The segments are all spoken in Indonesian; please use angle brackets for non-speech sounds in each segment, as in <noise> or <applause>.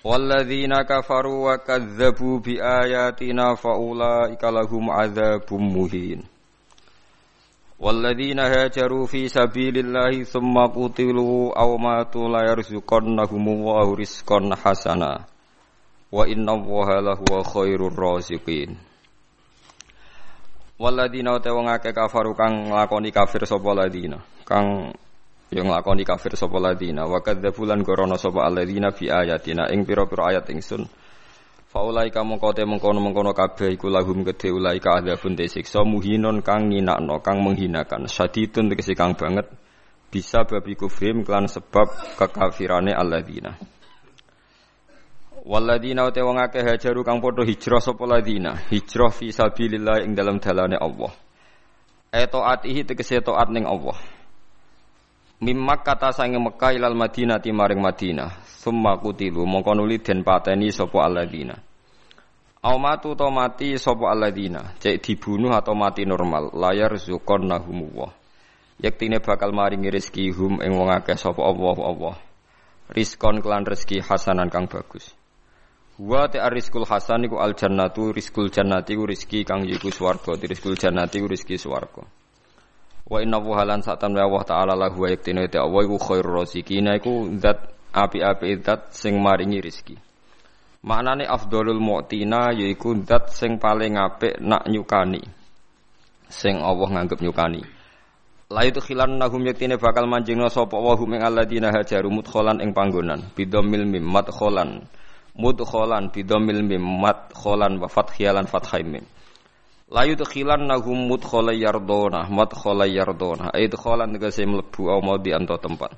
Walladzina kafaru wa kadzabu bi ayatina fa ulaika lahum adzabum muhin. Walladzina hajaru fi sabilillahi tsumma qutilu aw matu la yarzuqannahum wa rizqan hasana. Wa inna Allaha lahuwa khairur raziqin. Walladzina ta wong akeh kafaru kang lakoni kafir sapa ladina kang yang nglakoni kafir sapa ladina. Wa kadzabulan gorono sapa alladzina fi ayatina. Ing pira-pira ayat ingsun. Faulai kamu kote mengkono-mengkono kabeh iku lahum gede ulai ka adzabun siksa muhinon kang nginakno kang menghinakan. Syadidun tegese kang banget. Bisa babi kufrim kelan sebab kekafirane alladzina Waladina ute wong akeh hajaru kang padha hijrah sapa ladina. Hijrah fi sabilillah ing dalam dalane Allah. Etoatihi tegese taat ning Allah Mimmak kata sange Mekah ilal Madinah maring Madinah. Summa kutilu mongko nuli den pateni sapa alladzina. Au matu to mati sapa alladzina, cek dibunuh atau mati normal, layar zukon nahumullah. Yektine bakal maringi rezeki hum ing wong akeh sapa Allah Allah. Rizkon kelan rezeki hasanan kang bagus. Wa ta rizqul hasan iku al jannatu rizqul jannati ku rezeki kang yiku swarga, rizqul jannati ku rezeki swarga. Wa inna wuhalan temen Allah Ta'ala lahu wa yaktinu ita Allah iku khairur razikina iku zat api-api zat sing maringi rizki. Maknane afdolul mu'tina yaiku zat sing paling apik nak nyukani. Sing Allah nganggep nyukani. La itu khilan nahum yaktine bakal manjingna sapa wa hum ing alladzina hajaru mudkhalan ing panggonan bidomil mim madkhalan mudkhalan bidomil mim madkhalan wa fathiyalan fathaimin. La yudkhilan nahum mudkhala yardona madkhala yardona idkhalan tegese mlebu au mau di anto tempat.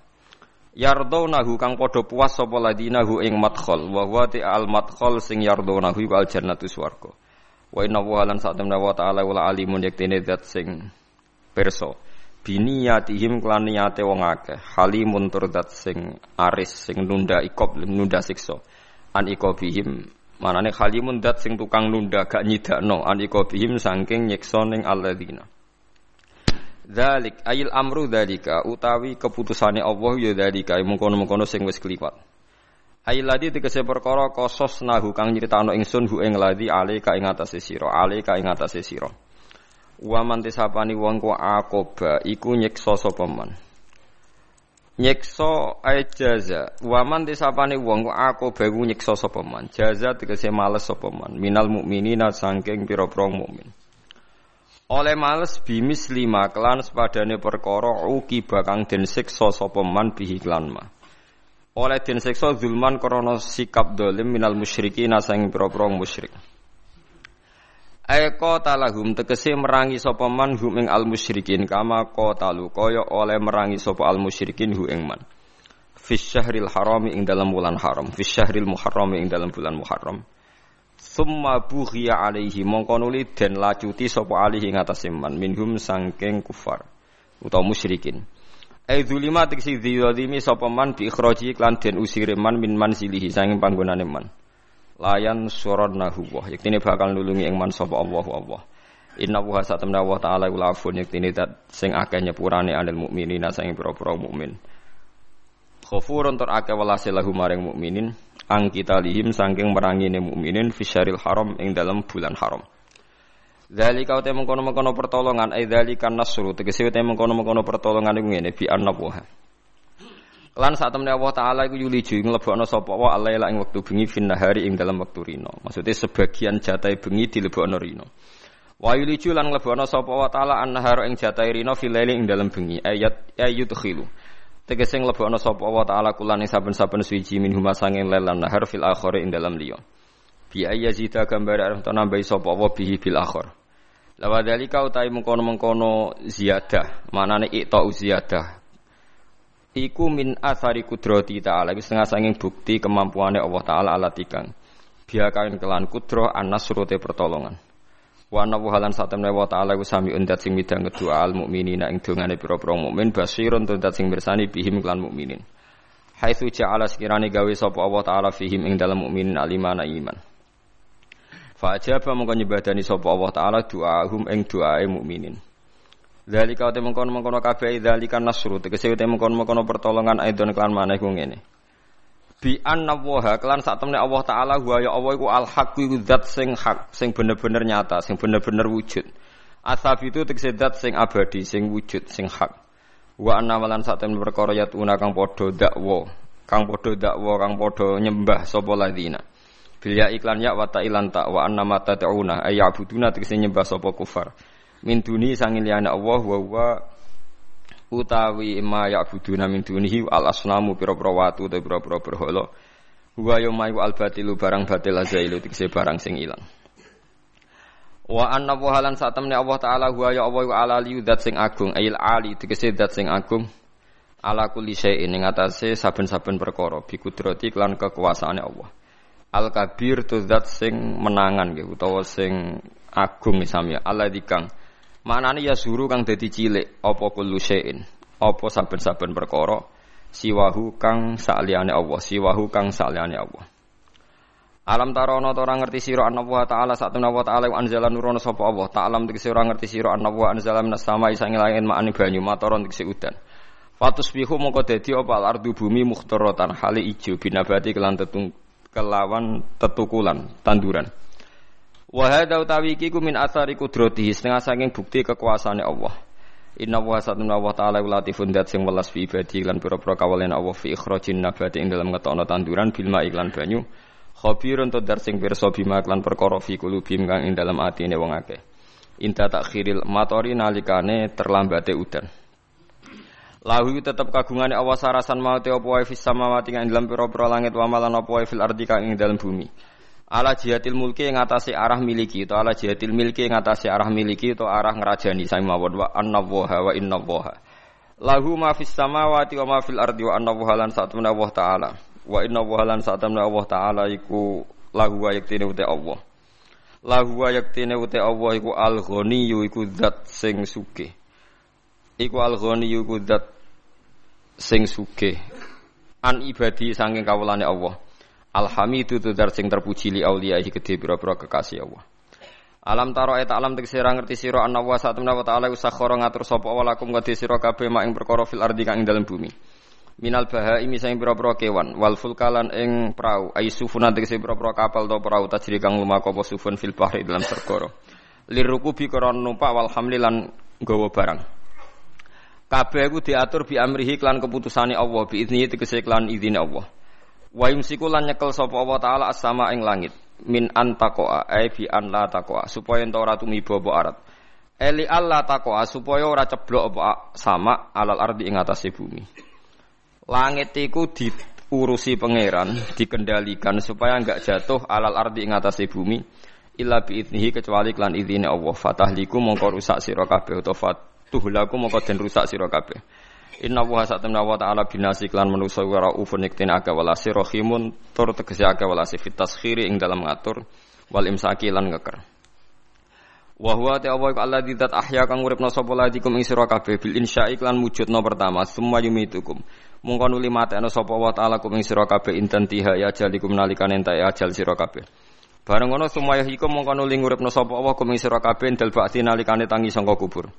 Yardonahu kang padha puas sapa ladinahu ing madkhal. Wa huwa al madkhal sing yardonahu iku al jannatu swarga. Wa inna wa lan sak temna wa ta'ala wala alimun yaktene zat sing perso biniyatihim klan niyate wong akeh. Halimun tur zat sing aris sing nunda ikop nunda siksa. An ikobihim Manane khalimun dat sing tukang nunda gak nyidakno aniko bihim saking nyiksa ning alladzina. Dzalik ayil amru dzalika utawi keputusane Allah ya dzalika mengkono-mengkono sing wis kliwat. Ayil ladi tegese perkara kosos nahu kang nyritano ingsun hu ing ladi ale ka ing atase sira, ale ka ing atase sira. Wa man tisapani wong ku akoba iku nyiksa sapa man nyekso ay jaza. Waman disapane wong aku bewu nyekso sapa man? Jaza tegese males sapa man? Minal mukminina saking pira-pira mukmin. Oleh males bimis lima kelan sepadane perkara uki bakang den siksa sapa man bihi klan ma oleh den siksa zulman krana sikap dolim minal musyrikin saking pira-pira musyrik Eko talahum tegese merangi sapa man hum ing al musyrikin kama talu kaya oleh merangi sapa al musyrikin hu ing man. Fis harami ing dalam bulan haram, fis syahril muharrami ing dalam bulan muharram. Summa bughiya alaihi mongko nuli den lacuti sapa alihi ing man minhum sangking kufar utawa musyrikin. Ai zulima tegese dzalimi sapa man bi ikhraji klan den usire man min manzilihi sanging panggonane man layan suradnahu. Wa yaktine bakal nulungi ing man sapa Allah Allah Inna wa satamna wa ta'ala ula afun yaktine sing akeh nyepurane anil mukminina sing pira-pira mukmin. Khafurun tur akeh welase maring mukminin ang kita lihim saking merangine mukminin fisyaril haram ing dalam bulan haram. Dzalika uta mengkono-mengkono pertolongan ai dzalika nasru. Tegese uta mengkono-mengkono pertolongan iku ngene bi annabuha Lan saat temen Allah Taala iku yuliju nglebokno sapa wa alaila ing wektu bengi fin nahari ing dalam wektu rino. Maksudnya sebagian jatai bengi dilebokno rino. Wa yuliju lan nglebokno sapa wa Taala an-nahar ing jatai rino fil ing dalam bengi ayat ayat khilu. Tegese nglebokno sapa wa Taala kulan ing saben-saben suci min huma sanging lelan nahar fil akhir ing dalam liya. Bi ayazida gambar arep nambahi sapa wa bihi bil akhir. Lawa dalika utai mengkono-mengkono ziyadah, manane ikta ziyadah Iku min asari kudrati ta'ala. Iku setengah sanging bukti kemampuannya Allah ta'ala ala tikang. Biya kain kelan kudro anas surute pertolongan. Wa anna halan satemne wa ta'ala ku sami undat sing midang kedua al mukminina ing dongane pira-pira mukmin basirun tuntat sing bersani bihim kelan mukminin. Haitsu ja'ala sekirane gawe sapa Allah taala fihim ing dalam mukminin alimana iman. Fa ajaba mongko nyebadani sapa Allah taala doahum ing doae mukminin Dzalika te mengkono-mengkono kabeh dzalika nasru. Tegese te mengkono-mengkono pertolongan aidon kelan maneh ku ngene. Bi anna waha kelan sak temne Allah taala wa ya Allah iku al haq iku zat sing hak sing bener-bener nyata sing bener-bener wujud. Asab itu tegese zat sing abadi sing wujud sing hak. Wa anna walan sak temne perkara yatuna kang padha dakwa kang padha dakwa kang padha nyembah sapa ladina. Bil ya iklan ya wa ta'ilan ta wa anna mata ta'una ay ya'buduna tegese nyembah sapa kufar min duni sangin liyane Allah wa wa utawi ma ya'buduna min dunihi al asnamu pira-pira watu utawa pira-pira berhala. Wa yaumayu al batilu barang batil azailu tikse barang sing ilang. Wa anna wa halan satamne Allah taala huwa ya Allah ala liyu dat sing agung ail ali tikse dat sing agung. Ala kulli syai'in ing atase saben-saben perkara bi kudrati lan kekuasaane Allah. Al kabir tu zat sing menangan nggih utawa sing agung misalnya Allah dikang Manane ya suru kang dadi cilik apa kullu syai'in, apa saben-saben perkara siwahu kang sakliyane Allah, siwahu kang sakliyane Allah. Alam tarono to ora ngerti sira wa taala satuna wa taala wa anzala nurono sapa Allah. Ta'lam tegese ora ngerti sira wa anzala minas samai sange langit banyu matoron tegese udan. Fatus bihu mongko dadi apa ardu bumi mukhtaratan hale ijo binabati kelan tetung kelawan tetukulan tanduran. Wa hadza utawi iki ku min athari qudratihi setengah saking bukti kekuasaane Allah. Inna wa satuna wa ta'ala latifun dat sing welas fi ibadi lan pira-pira kawalen Allah fi ikhrajin nabati ing dalam ngetokno tanduran bil ma iklan banyu. Khabirun to dar sing pirsa bima lan perkara fi kulubim kang ing dalam atine wong akeh. Inta takhiril matori nalikane terlambate udan. Lahu tetep kagungane Allah sarasan mau te apa wae fis samawati ing dalam pira-pira langit wa malan apa wae fil ardi kang ing dalam bumi ala jihatil mulki yang atase arah miliki atau ala jihatil milki yang atase arah miliki atau arah ngerajani. Sami mawon wa annallaha wa innallaha lahu ma fis samawati wa ma fil ardi wa annallaha lan satuna Allah taala. Wa innallaha lan satuna Allah taala iku lahu wa yaktine uti Allah. Lahu wa yaktine uti Allah iku al ghaniyyu iku zat sing sugih. Iku al ghaniyyu iku zat sing sugih. An ibadi saking kawulane Allah Alhamidu tudar sing terpuji li auliyahi gede pira-pira kekasih Allah. Alam taro eta alam tegese ra ngerti sira ana wa satemna wa ta'ala usakhara ngatur sapa wa lakum gede sira kabeh mak ing perkara fil ardi kang ing dalem bumi. Minal bahaimi sing pira-pira kewan wal fulkalan ing prau ai sufuna tegese pira-pira kapal to prau tajri kang lumaku apa sufun fil bahri dalam segara. Lirukubi koron numpak wal hamlilan gawa barang. Kabeh iku diatur bi amrihi klan keputusane Allah bi idzni tegese klan izine Allah. Wa yumsiku lan nyekel sapa Allah taala as-sama ing langit min antaqoa ai fi an la taqoa supaya ento ora tumiba apa arat. Eli Allah taqoa supaya ora ceblok apa sama alal ardi ing atase bumi. Langit iku diurusi pangeran, dikendalikan supaya enggak jatuh alal ardi ing atase bumi illa bi idnihi kecuali klan izine Allah. Fatahliku mongko rusak sira kabeh utawa fatuhlaku mongko den rusak sira kabeh. Inna wa satamna wa ta'ala binasi klan manusa wa raufun iktin aga walasi rohimun tur tegesi aga walasi fit taskhiri ing dalam ngatur wal imsaki lan ngeker. Wa huwa ta Allah Allah didat ahya kang uripna sapa ladikum ing sira kabeh bil insya'i klan wujudna pertama summa yumitukum. Mungko nuli mateno sapa wa ta'ala kum ing sira kabeh inten tiha ya jalikum nalikane entek ajal sira kabeh. Bareng ngono sumaya iku mongko nuli nguripna sapa Allah kum ing sira kabeh dal ba'ti nalikane tangi sangka kubur.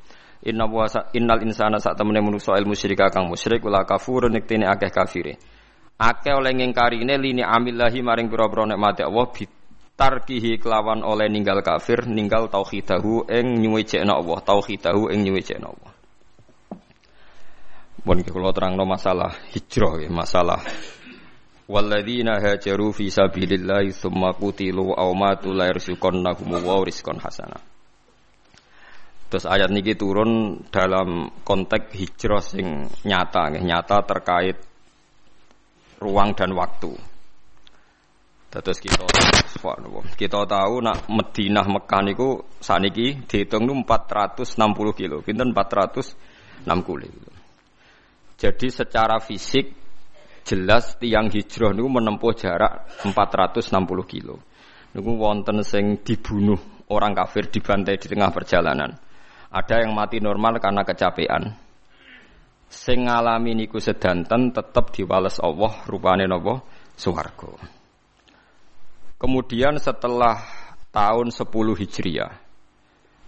Inna wa innal insana sak temene manusa ilmu musyrika kang musyrik wala kafur niktene akeh kafire. Akeh oleh ngingkarine lini amillahi maring pira-pira nikmate Allah bitarkihi kelawan oleh ninggal kafir ninggal tauhidahu ing nyuwejekna Allah tauhidahu ing nyuwejekna Allah. Bon kula terangno masalah hijrah masalah Walladzina hajaru fi sabilillahi tsumma qutilu aw matu la yarzuqannahum wa rizqan hasanah. Terus ayat niki turun dalam konteks hijrah sing nyata, nyata terkait ruang dan waktu. Terus kita kita tahu nak Madinah Mekah niku saniki dihitung nu 460 kilo, pinten 460 kilo. Jadi secara fisik jelas tiang hijrah niku menempuh jarak 460 kilo. Niku wonten sing dibunuh orang kafir dibantai di tengah perjalanan. Ada yang mati normal karena kecapean. Sing ngalami niku sedanten tetep diwales Allah rupane napa swarga. Kemudian setelah tahun 10 Hijriah.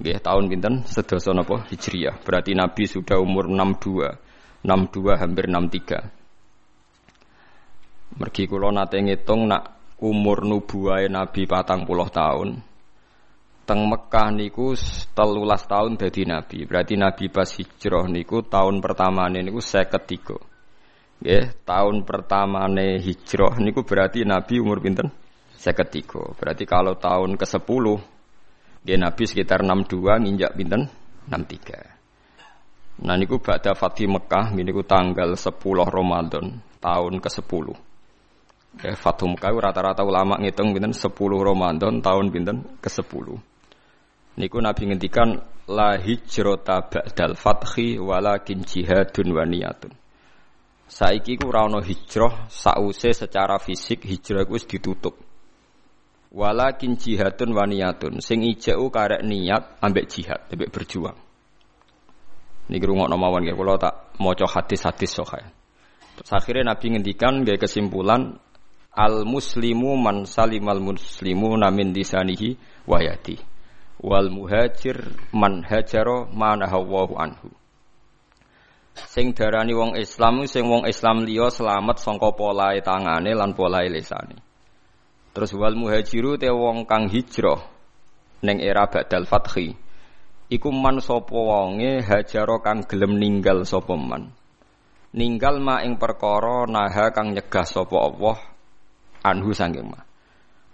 Nggih, tahun pinten? Sedasa napa Hijriah. Berarti Nabi sudah umur 62. 62 hampir 63. Mergi kula nate ngitung nak umur nubuwae Nabi patang puluh tahun. Teng Mekah niku telulas tahun dadi Nabi. Berarti Nabi pas hijrah niku tahun pertama niku saya ketiga. Ya, tahun pertama nih hijrah niku berarti Nabi umur pinten? Saya ketiga. Berarti kalau tahun ke sepuluh, dia Nabi sekitar 62 nginjak pinten? 63. Nah niku ba'da Fatih Mekah niku tanggal 10 Ramadan tahun ke-10. Ya, Fathu Mekah rata-rata ulama ngitung pinten 10 Ramadan tahun pinten ke-10. Niku Nabi ngendikan la hijrata ba'dal fathi walakin jihadun wa niyatun. Saiki ku ora ana hijrah sause secara fisik hijrah ku ditutup. Walakin jihadun wa niyatun. Sing ijau karek niat ambek jihad, ambek berjuang. Niki rungokno mawon nggih kula tak maca hadis-hadis sahih. Terus akhirnya Nabi ngendikan gaya kesimpulan Al muslimu man salimal muslimu namin disanihi wayati. Wal muhajir man hajaro manahawahu anhu. Sing darani wong Islam sing wong Islam liya selamat sangka polahe tangane lan polahe lisane. Terus wal muhajiru te wong kang hijrah ning era badal fathi. Iku man sapa wonge hajaro kang gelem ninggal sapa man. Ninggal ma ing perkara naha kang nyegah sapa Allah anhu sangking ma.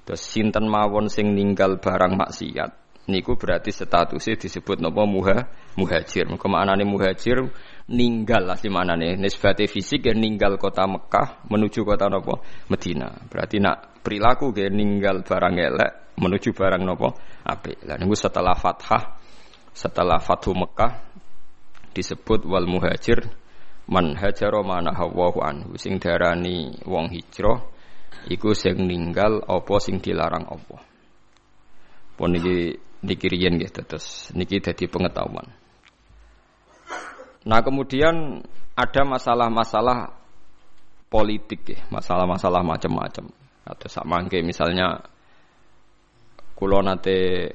Terus sinten mawon sing ninggal barang maksiat niku berarti statusnya disebut napa muha muhajir. Muga maknane muhajir ninggal lah manane nisbate fisik ya ninggal kota Mekah menuju kota napa Medina. Berarti nak perilaku ge ninggal barang elek menuju barang napa apik. Lah niku setelah fathah setelah Fathu Mekah disebut wal muhajir man hajaro mana hawahu anhu sing darani wong hijrah iku sing ninggal apa sing dilarang apa. Pun niki niki riyen nggih terus niki dadi pengetahuan. Nah, kemudian ada masalah-masalah politik ya, masalah-masalah macam-macam. Atau sama misalnya kulo nate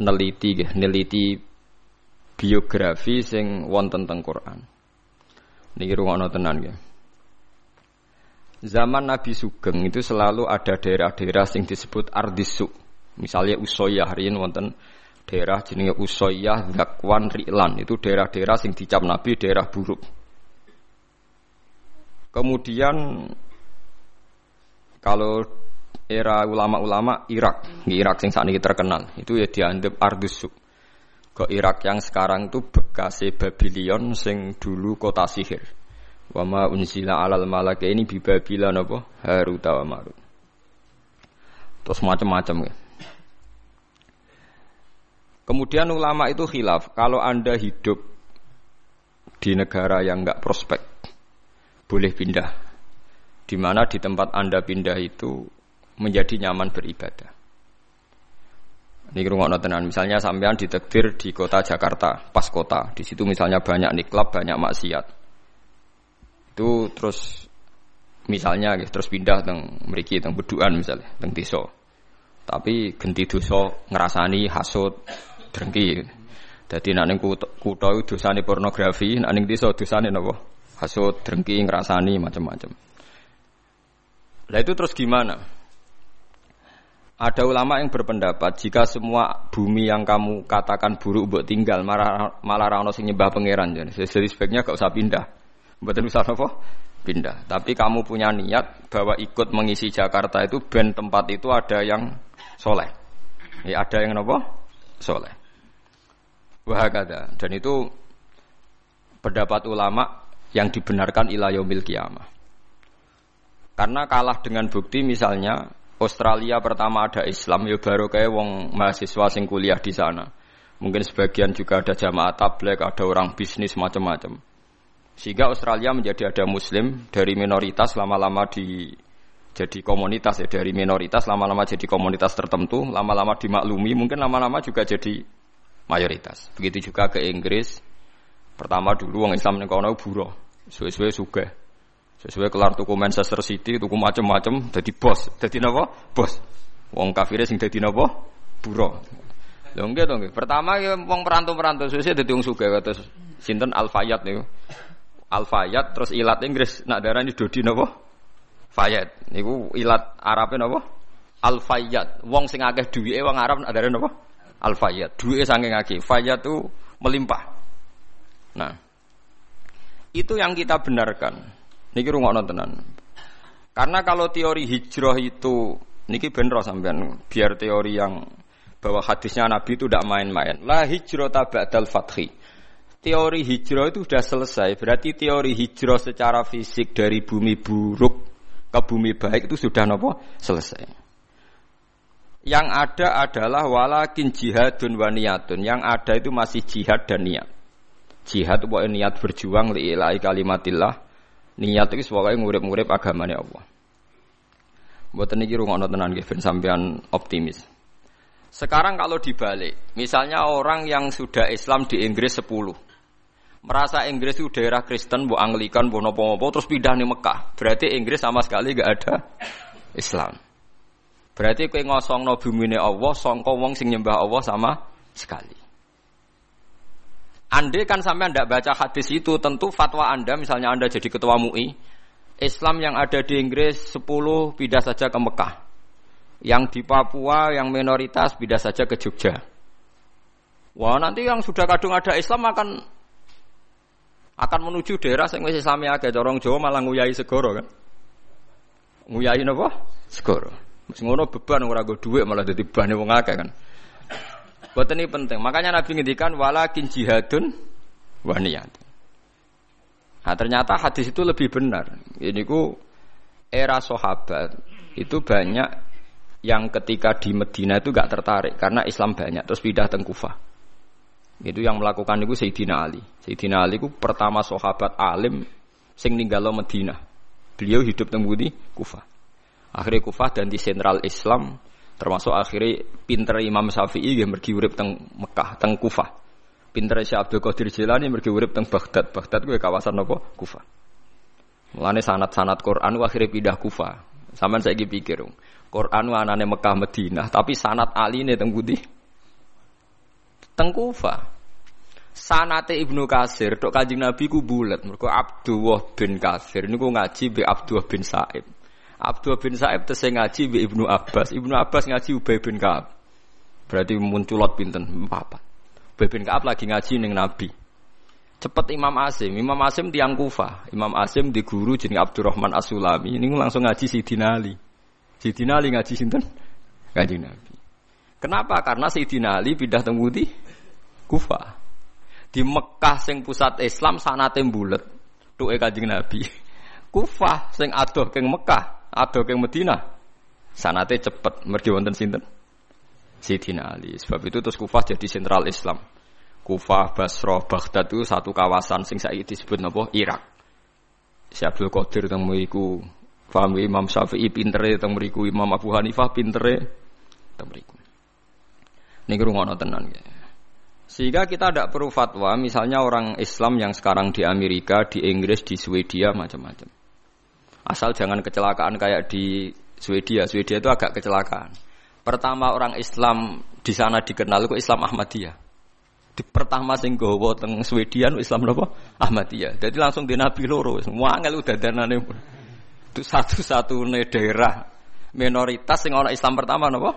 neliti ya, neliti biografi sing wonten teng Quran. Niki rungokno tenan nggih. Zaman Nabi Sugeng itu selalu ada daerah-daerah yang disebut Ardisu. Misalnya Usoyah, ini wonten daerah jenenge Usoyah, Zakwan, Ri'lan. Itu daerah-daerah yang dicap Nabi daerah buruk. Kemudian kalau era ulama-ulama Irak, di Irak yang saat ini terkenal, itu ya dianggap Ardisu. Ke Irak yang sekarang itu bekas Babylon sing dulu kota sihir. Wa ma unzila alal malaka ini bibabila napa Harut wa Marut. Terus macam-macam ya. Kemudian ulama itu khilaf, kalau Anda hidup di negara yang enggak prospek, boleh pindah. Di mana di tempat Anda pindah itu menjadi nyaman beribadah. Ini rumah tenan. Misalnya sampean ditekdir di kota Jakarta, pas kota. Di situ misalnya banyak niklab, banyak maksiat itu terus misalnya gitu, terus pindah teng mriki teng beduan misalnya teng desa. Tapi genti dosa ngerasani hasut drengki. Dadi nek ning kutha iku dosane pornografi, nek ning desa dosane napa? Hasut, drengki, ngerasani macam-macam. Lah itu terus gimana? Ada ulama yang berpendapat jika semua bumi yang kamu katakan buruk buat tinggal malah malah rano sing nyembah pangeran jadi sebaiknya gak usah pindah. Buatan usah apa? Pindah. Tapi kamu punya niat bahwa ikut mengisi Jakarta itu ben tempat itu ada yang soleh. Ya, ada yang apa? Soleh. Wahakada. Dan itu pendapat ulama yang dibenarkan ilayomil kiamah. Karena kalah dengan bukti misalnya Australia pertama ada Islam ya baru kayak wong mahasiswa sing kuliah di sana. Mungkin sebagian juga ada jamaah tablek, ada orang bisnis macam-macam. Sehingga Australia menjadi ada muslim dari minoritas lama-lama di jadi komunitas ya dari minoritas lama-lama jadi komunitas tertentu, lama-lama dimaklumi, mungkin lama-lama juga jadi mayoritas. Begitu juga ke Inggris. Pertama dulu orang Islam ning kono buruh, suwe-suwe sugih. Sesuai kelar tuku Manchester City, tuku macam-macam, jadi bos. Jadi napa? Bos. Wong kafir sing jadi napa? Buruh. Lho nggih to. Pertama ya wong perantau-perantau suwe dadi wong sugih kados sinten Al Fayyad niku. Al Fayyad terus ilat Inggris nak darani Dodi napa? Fayyad. Niku ilat Arabe napa? Al Fayyad. Wong sing akeh duwike wong Arab nak darani napa? Al Fayyad. Duwike saking akeh. Fayyad itu melimpah. Nah, itu yang kita benarkan. Niki rungokno tenan. Karena kalau teori hijrah itu niki bener sampean biar teori yang bahwa hadisnya Nabi itu tidak main-main. La hijrah ba'dal fathi. Teori hijrah itu sudah selesai. Berarti teori hijrah secara fisik dari bumi buruk ke bumi baik itu sudah nopo selesai. Yang ada adalah walakin jihadun wa niyatun. Yang ada itu masih jihad dan niat. Jihad itu niat berjuang li'ilai kalimatillah niat itu sebagai ngurip-ngurip agamanya Allah. Buat ini ngono tenan nggih sampean optimis. Sekarang kalau dibalik, misalnya orang yang sudah Islam di Inggris 10, merasa Inggris itu daerah Kristen, bu Anglikan, bu nopo-nopo, terus pindah nih Mekah. Berarti Inggris sama sekali gak ada Islam. Berarti kue ngosong no bumi Allah, songko wong sing nyembah Allah sama sekali. Andai kan sampai anda baca hadis itu, tentu fatwa anda, misalnya anda jadi ketua MUI, Islam yang ada di Inggris 10 pindah saja ke Mekah. Yang di Papua, yang minoritas pindah saja ke Jogja. Wah nanti yang sudah kadung ada Islam akan akan menuju daerah yang masih Islami agak corong Jawa malah nguyai segoro kan. Nguyai apa? Segoro. Mesti ngono beban ora go dhuwit malah dadi bane wong akeh kan. Buat ini penting. Makanya Nabi ngendikan walakin jihadun waniyat. Nah ternyata hadis itu lebih benar. Ini ku era sahabat itu banyak yang ketika di Medina itu gak tertarik karena Islam banyak terus pindah ke Kufah. Itu yang melakukan itu Sayyidina Ali. Sayyidina Ali itu pertama sahabat alim sing ninggalo Medina. Beliau hidup teng Kufah. Akhirnya Kufah dan di sentral Islam Termasuk akhirnya pinter Imam Syafi'i yang pergi urip teng Mekah, teng Kufah. Pinter Syekh Abdul Qadir Jilani pergi urip teng Baghdad. Baghdad gue kawasan apa? Kufah. Mulane sanat-sanat Quran akhirnya pindah Kufah. Saman saya pikir, Quran anane Mekah Madinah, tapi sanat Ali ini teng Budi. Teng Kufah. Sanate Ibnu Kasir, dok Kanjeng Nabi ku bulat. Mergo Abdullah bin Kasir niku ngaji be Abdullah bin Sa'ib. Abdul bin Sa'ib tesih ngaji bi Ibnu Abbas. Ibnu Abbas ngaji Ubay bin Ka'ab. Berarti munculot pinten papat. Ubay bin Ka'ab lagi ngaji ning Nabi. Cepet Imam Asim. Imam Asim tiang Kufa. Imam Asim di guru jeneng Abdurrahman As-Sulami. Ini langsung ngaji Sidina Ali. Sidina Ali ngaji sinten? Ngaji Nabi. Kenapa? Karena Sidina Ali pindah temudi Kufa. Di Mekah sing pusat Islam sanate bulet. Tuke Kanjeng Nabi. <laughs> Kufah sing adoh keng Mekah Ado ke Medina. Sanate cepet mergi wonten sinten? Sayyidina Ali. Sebab itu terus Kufah jadi sentral Islam. Kufah, Basra, Baghdad itu satu kawasan sing saiki disebut napa? Irak. Si Abdul Qadir teng mriku. Paham Imam Syafi'i pintere teng mriku, Imam Abu Hanifah pintere teng mriku. Niki rungono tenan ya. Sehingga kita tidak perlu fatwa, misalnya orang Islam yang sekarang di Amerika, di Inggris, di Swedia, macam-macam. Asal jangan kecelakaan kayak di Swedia. Swedia itu agak kecelakaan. Pertama orang Islam di sana dikenal itu Islam Ahmadiyah. Di pertama sing gowo teng Swedia Islam apa? Ahmadiyah. Jadi langsung di Nabi loro. Semua angel udah danane. Itu satu-satunya daerah minoritas yang orang Islam pertama napa?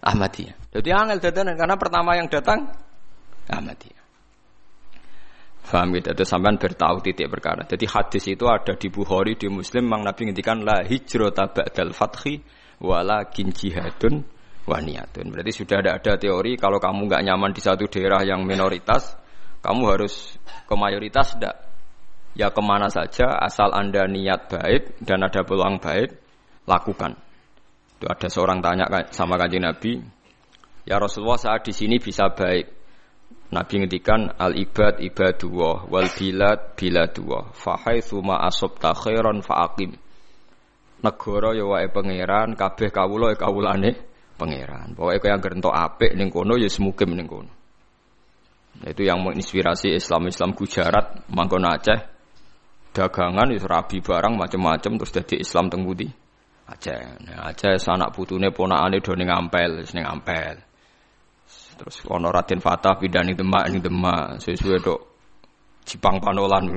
Ahmadiyah. Jadi angel dadanan karena pertama yang datang Ahmadiyah. Faham gitu? Itu sampean bertahu titik perkara. Jadi hadis itu ada di Bukhari, di Muslim, Mang Nabi ngintikan la hijrata ba'dal fathi wala jihadun wa niyatun. Berarti sudah ada ada teori kalau kamu nggak nyaman di satu daerah yang minoritas, kamu harus ke mayoritas tidak. Ya ke mana saja asal anda niat baik dan ada peluang baik, lakukan. Itu ada seorang tanya sama kanjeng Nabi, ya Rasulullah saat di sini bisa baik, Nabi ngendikan al ibad ibadullah wal bilad biladullah fa haitsu ma asabta khairan fa aqim negara ya wae pangeran, kabeh kawula ya kawulane pangeran. Pokoke kowe anggere entuk apik ning kono ya semukim ning kono. Itu yang menginspirasi Islam-Islam Gujarat, Mangkon Aceh, dagangan itu rabi barang macam-macam terus jadi Islam teng Aceh. Nah, Aceh anak putune ponakane do ning Ampel, ning Ampel. Terus ono Raden Fatah pindah ning Demak ning Demak, sesuai dok Jipang Panolan.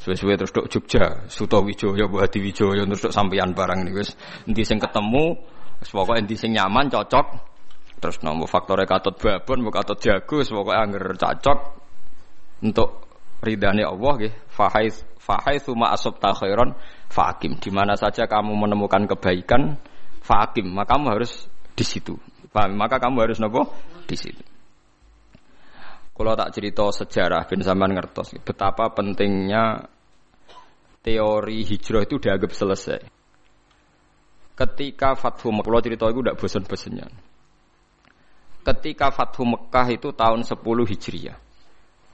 Suwe-suwe terus dok Jogja, Suto Wijoyo, Bu Hadi Wijoyo terus dok sampeyan barang nih wis endi sing ketemu, wis pokoke endi sing nyaman cocok. Terus nomor faktornya katut babon, mau katut jago, pokoknya angger cocok untuk ridhani Allah nggih. Fahai fahai suma asab khairan fakim. Di mana saja kamu menemukan kebaikan, fakim, maka kamu harus di situ. Paham? Maka kamu harus nopo di situ. Kalau tak cerita sejarah bin zaman ngertos betapa pentingnya teori hijrah itu dianggap selesai. Ketika Fathu Mekah, cerita itu tidak bosan-bosannya. Ketika Fathu Mekah itu tahun 10 Hijriah,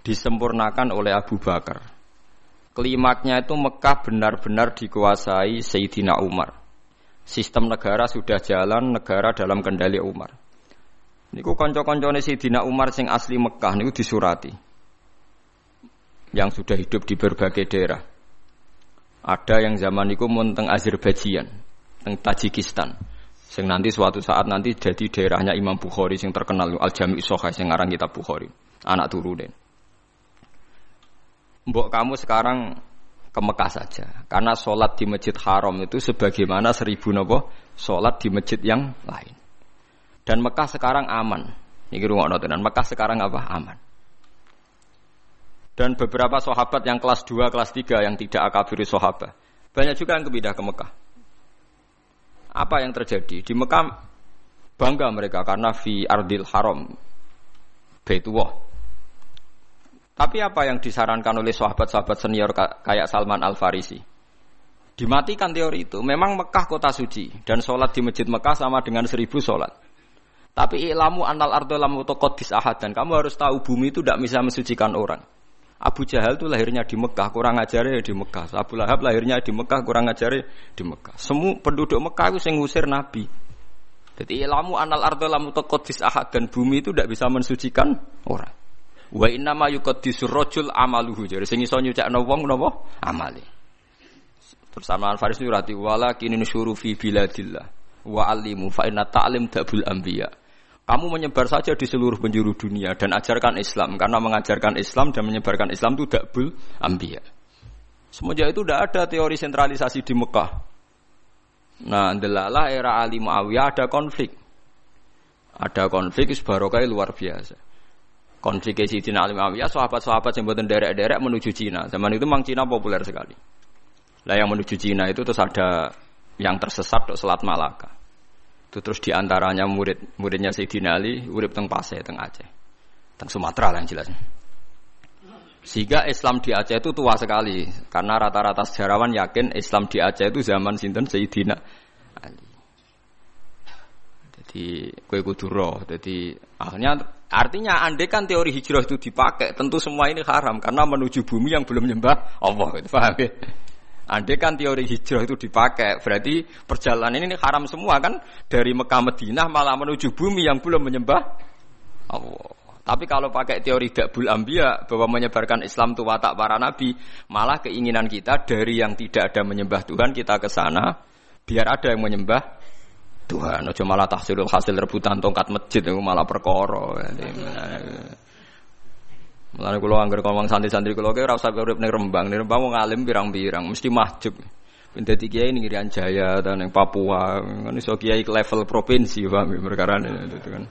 disempurnakan oleh Abu Bakar. Klimaknya itu Mekah benar-benar dikuasai Sayyidina Umar. Sistem negara sudah jalan, negara dalam kendali Umar. Niku konco-koncone Dina Umar sing asli Mekah niku disurati. Yang sudah hidup di berbagai daerah. Ada yang zaman niku mun teng Azerbaijan, teng Tajikistan. Sing nanti suatu saat nanti jadi daerahnya Imam Bukhari sing terkenal Al Jami' Sohai sing ngarang kitab Bukhari. Anak turunin. Mbok kamu sekarang ke Mekah saja. Karena sholat di Masjid Haram itu sebagaimana seribu nopo sholat di masjid yang lain. Dan Mekah sekarang aman. Ini rumah dan Mekah sekarang apa? Aman. Dan beberapa sahabat yang kelas 2, kelas 3 yang tidak akabiri sahabat. Banyak juga yang kepindah ke Mekah. Apa yang terjadi? Di Mekah bangga mereka karena fi ardil haram. Baitullah. Tapi apa yang disarankan oleh sahabat-sahabat senior kayak Salman Al-Farisi? Dimatikan teori itu. Memang Mekah kota suci. Dan sholat di masjid Mekah sama dengan seribu sholat. Tapi ilmu anal ardo lam utokodis ahad dan kamu harus tahu bumi itu tidak bisa mensucikan orang. Abu Jahal itu lahirnya di Mekah, kurang ajarnya di Mekah. Abu Lahab lahirnya di Mekah, kurang ajarnya di Mekah. Semua penduduk Mekah itu yang ngusir Nabi. Jadi ilmu anal ardo lam utokodis ahad dan bumi itu tidak bisa mensucikan orang. Wa inna ma yuqaddisur rajul amaluhu. Jadi sing iso nyucakno wong napa? Amale. Terus Salman Faris itu rati wala kini nusyuru fi biladillah wa alimu fa inna ta'lim dabul anbiya. Kamu menyebar saja di seluruh penjuru dunia dan ajarkan Islam karena mengajarkan Islam dan menyebarkan Islam itu dakbul ambia. Semenjak itu tidak ada teori sentralisasi di Mekah. Nah, delalah era Ali Muawiyah ada konflik. Ada konflik barokai luar biasa. Konflik Sayyidina Ali Muawiyah, sahabat-sahabat yang buatan derek-derek menuju Cina. Zaman itu memang Cina populer sekali. Lah yang menuju Cina itu terus ada yang tersesat ke Selat Malaka. Itu terus di antaranya murid muridnya Sayyidina Ali urip teng Pasai teng Aceh. Teng Sumatera lah yang jelas. Sehingga Islam di Aceh itu tua sekali karena rata-rata sejarawan yakin Islam di Aceh itu zaman sinten Sayyidina. Jadi kue kuduro. Jadi akhirnya artinya andai kan teori hijrah itu dipakai, tentu semua ini haram karena menuju bumi yang belum nyembah Allah. Gitu, paham ya? Andai kan teori hijrah itu dipakai, berarti perjalanan ini haram semua kan dari Mekah Madinah malah menuju bumi yang belum menyembah Allah. Tapi kalau pakai teori dakbul ambia bahwa menyebarkan Islam itu watak para nabi, malah keinginan kita dari yang tidak ada menyembah Tuhan kita ke sana biar ada yang menyembah Tuhan. Ojo malah tahsilul hasil rebutan tongkat masjid itu malah perkara. Mulane kula anggar ngomong santri-santri kula ki ora usah urip ning Rembang, ning Rembang wong alim pirang-pirang mesti mahjub. Dadi kiai ning Irian Jaya atau ning Papua, kan iso kiai ke level provinsi paham ya, perkara itu kan.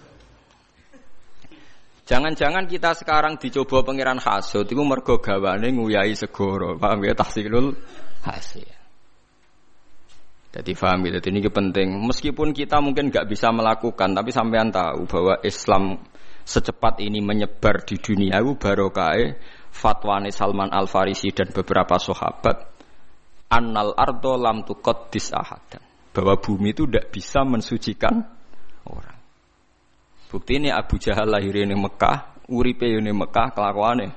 Jangan-jangan kita sekarang dicoba pangeran hasud itu mergo gawane nguyai segoro, paham ya tahsilul hasil. Jadi ya, jadi ini penting. Meskipun kita mungkin nggak bisa melakukan, tapi sampean tahu bahwa Islam secepat ini menyebar di dunia itu barokai fatwane Salman Al Farisi dan beberapa sahabat annal ardo lam tuqaddis ahadan bahwa bumi itu tidak bisa mensucikan orang. Bukti ini Abu Jahal lahir di Mekah, uripe di Mekah kelakuane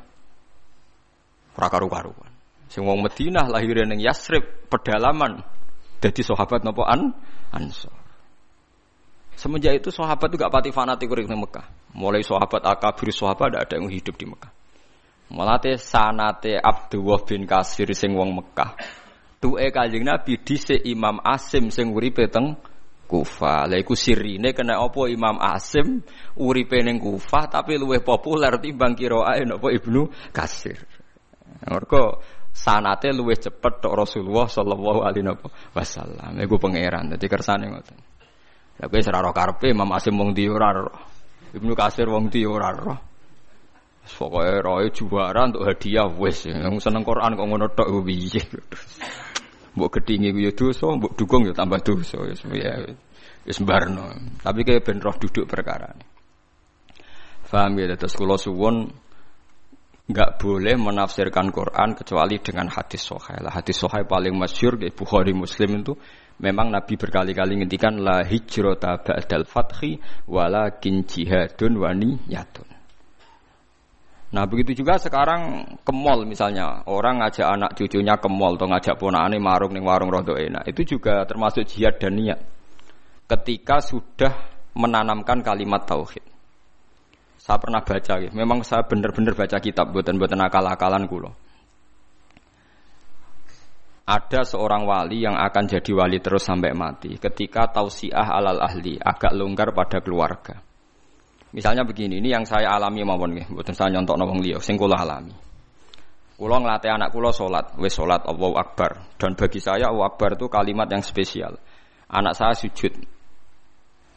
ora karu-karuan. Sing wong Madinah lahir ning Yasrib pedalaman Jadi sahabat nopo an Ansor. Semenjak itu sahabat juga pati fanatik di Mekah. Mulai sahabat akabir sahabat ada yang hidup di Mekah. Mulate sanate Abdullah bin Kasir sing wong Mekah. Tuke Kanjeng Nabi dhisik Imam Asim sing uripe teng Kufah. Lha iku sirine kena apa Imam Asim uripe ning Kufah tapi luwih populer timbang kiraae napa Ibnu Kasir. Mergo sanate luwih cepet tok Rasulullah sallallahu alaihi wasallam. Iku pangeran. Dadi kersane ngoten. Lah kowe ora karepe Imam Asim wong ndi ora Ibnu Kasir wong ndi ora Pokoknya roy juara untuk hadiah wes. Yang seneng Quran kok ngono tok piye. Mbok gedhingi ku ya dosa, mbok dukung ya tambah dosa. Wis ya wis. Tapi kayak ben roh duduk perkara. Faham ya terus kula suwun nggak boleh menafsirkan Quran kecuali dengan hadis. Lah hadis sahih paling masyhur di Bukhari Muslim itu memang Nabi berkali-kali ngendikan la hijrata ba'dal fathi walakin jihadun wa niyatun. Nah begitu juga sekarang ke mall misalnya orang ngajak anak cucunya ke mall atau ngajak ponakane marung ning warung rodo enak itu juga termasuk jihad dan niat ketika sudah menanamkan kalimat tauhid. Saya pernah baca, memang saya benar-benar baca kitab buatan-buatan akal-akalan kulo. Ada seorang wali yang akan jadi wali terus sampai mati ketika tausiah alal ahli agak longgar pada keluarga. Misalnya begini, ini yang saya alami mawon nggih, mboten saya nyontok wong liya, sing alami. Kula nglatih anak kula salat, wis salat Allahu Akbar. Dan bagi saya Allahu Akbar itu kalimat yang spesial. Anak saya sujud.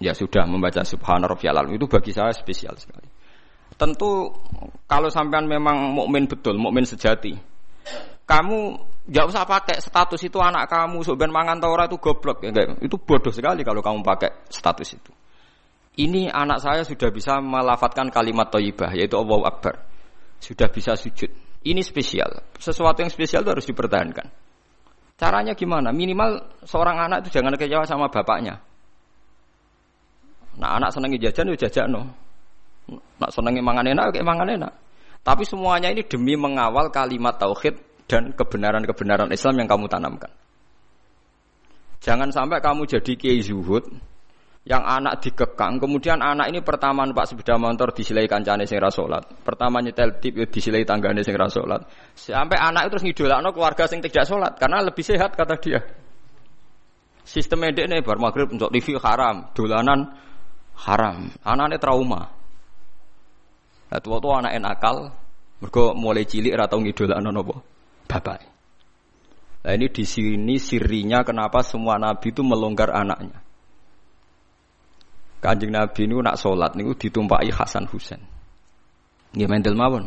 Ya sudah membaca subhana rabbiyal itu bagi saya spesial sekali. Tentu kalau sampean memang mukmin betul, mukmin sejati. Kamu nggak usah pakai status itu anak kamu sebenarnya mangan taura itu goblok ya Itu bodoh sekali kalau kamu pakai status itu. Ini anak saya sudah bisa melafatkan kalimat toibah yaitu Allahu Akbar. Sudah bisa sujud. Ini spesial. Sesuatu yang spesial itu harus dipertahankan. Caranya gimana? Minimal seorang anak itu jangan kecewa sama bapaknya. Nah anak senengi jajan ya jajan no. Nak senengi mangan enak kayak mangan enak. Tapi semuanya ini demi mengawal kalimat tauhid dan kebenaran-kebenaran Islam yang kamu tanamkan. Jangan sampai kamu jadi kiai zuhud, yang anak dikekang, kemudian anak ini pertama numpak sepeda motor disilai kancane sing rasolat, pertama nyetel tip ya disilai tanggane sing rasolat, sampai anak itu terus ngidolakno keluarga sing tidak sholat karena lebih sehat kata dia. Sistem medek nih bar maghrib untuk TV haram, dolanan haram, anaknya trauma. Nah, tua tua anak nakal, mereka mulai cilik atau ngidolakno nopo bapak. Nah ini di sini sirinya kenapa semua nabi itu melonggar anaknya. Kanjeng Nabi ini nak sholat niku ditumpai Hasan Husain. Nggih mendel mawon.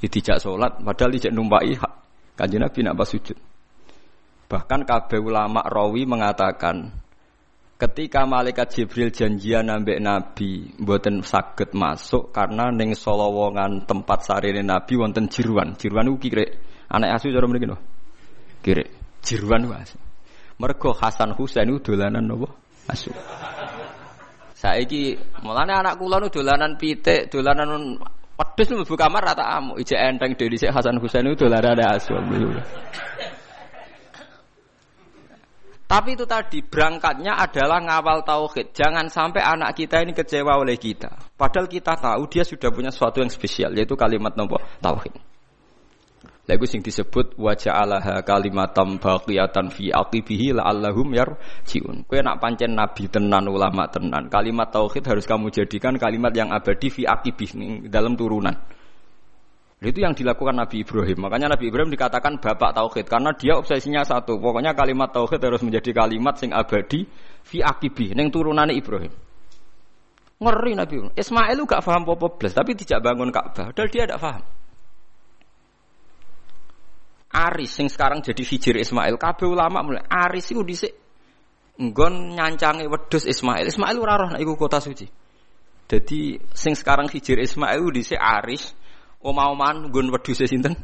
Dijak sholat padahal dijak numpai Kanjeng Nabi nak pas. Bahkan kabeh ulama rawi mengatakan ketika malaikat Jibril janjian nambah Nabi mboten saged masuk karena ning solowongan tempat sarine Nabi wonten jiruan. Jiruan niku kire anak asu cara mriki no. Kire jiruan wae. Mergo Hasan Husain itu dolanan nopo? Asu. Saiki mulane anak kula nu dolanan pitik, dolanan pedus mlebu kamar rata amuk. Ijek enteng dhewe Hasan Husain itu dolanan asu. Tapi itu tadi berangkatnya adalah ngawal tauhid. Jangan sampai anak kita ini kecewa oleh kita. Padahal kita tahu dia sudah punya sesuatu yang spesial yaitu kalimat nomor tauhid. Lagu sing disebut wajah Allah kalimatam baqiyatan fi aqibihi la'allahum yarjiun. Kowe nak pancen nabi tenan ulama tenan, kalimat tauhid harus kamu jadikan kalimat yang abadi fi aqibih dalam turunan. Itu yang dilakukan Nabi Ibrahim. Makanya Nabi Ibrahim dikatakan bapak tauhid karena dia obsesinya satu. Pokoknya kalimat tauhid harus menjadi kalimat sing abadi fi akibih neng turunane Ibrahim. Ngeri Nabi Ibrahim. Ismail lu gak paham apa tapi tidak bangun Ka'bah. Padahal dia tidak paham. Aris sing sekarang jadi hijir Ismail. Kabeh ulama mulai Aris itu dhisik nggon nyancangi wedhus Ismail. Ismail ora roh iku kota suci. Jadi sing sekarang hijir Ismail dhisik Aris omah-omahan nggon wedhus sinten?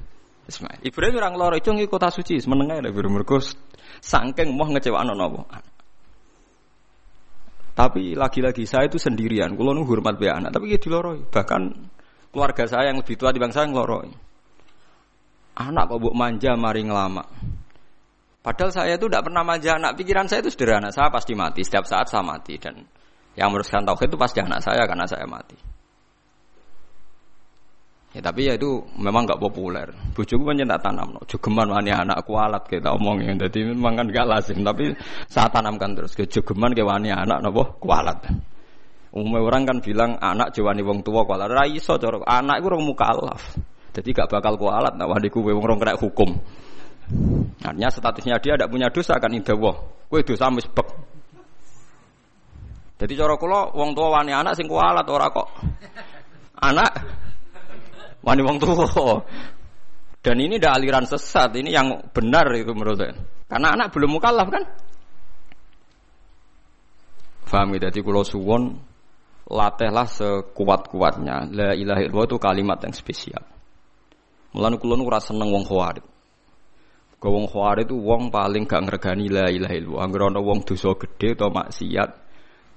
Ismail. Ibrahim orang loro itu ngi kota suci, menengah ya mergo saking moh ngecewakno napa. Tapi lagi-lagi saya itu sendirian. Kulo nu hormat be anak, tapi ya diloroi. Bahkan keluarga saya yang lebih tua di bangsa yang ngeloroi. Anak kok buk manja mari ngelama. Padahal saya itu tidak pernah manja anak. Pikiran saya itu sederhana. Saya pasti mati. Setiap saat saya mati. Dan yang meneruskan tauhid itu pasti anak saya karena saya mati. Ya, tapi ya itu memang nggak populer. Bujuku kan tak tanam, no. jogeman wani anak kualat kita omongin. Jadi memang kan gak lazim. Tapi saya tanamkan terus ke jogeman ke wani anak nopo kualat. Umumnya orang kan bilang anak jawani wong tua kualat. Raiso corok anak itu orang mukallaf. Jadi gak bakal kualat. Nah wani kue wong orang kena hukum. Artinya statusnya dia tidak punya dosa kan wah. Kue dosa misbek. Jadi cara kula wong tua wani anak sing kualat ora kok. Anak wani wong tua. Dan ini tidak aliran sesat, ini yang benar itu menurut saya. Karena anak belum mukallaf kan? Faham ya? Jadi kalau suwon latihlah sekuat-kuatnya. La ilaha illallah itu kalimat yang spesial. Mulane kula nu ora seneng wong khawarij. Kau wong khawarij itu wong paling gak ngregani la ilaha illallah. Angger ana wong dosa gede atau maksiat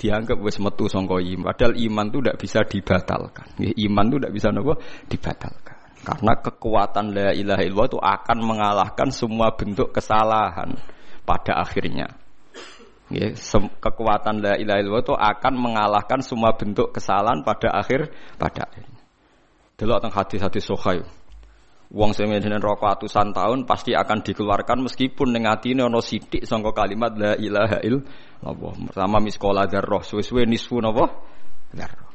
dianggap wis metu sangka iman. Padahal iman itu tidak bisa dibatalkan. Iman itu tidak bisa nopo dibatalkan. Karena kekuatan la ilaha illallah itu akan mengalahkan semua bentuk kesalahan pada akhirnya. Ya, kekuatan la ilaha illallah itu akan mengalahkan semua bentuk kesalahan pada akhir pada akhirnya. Delok teng hadis-hadis sahih. Wong sing ngene rokok atusan tahun pasti akan dikeluarkan meskipun ning atine ana sithik sangka kalimat la ilaha illallah. Pertama miskola darah suwe-suwe nisfu napa? Darah.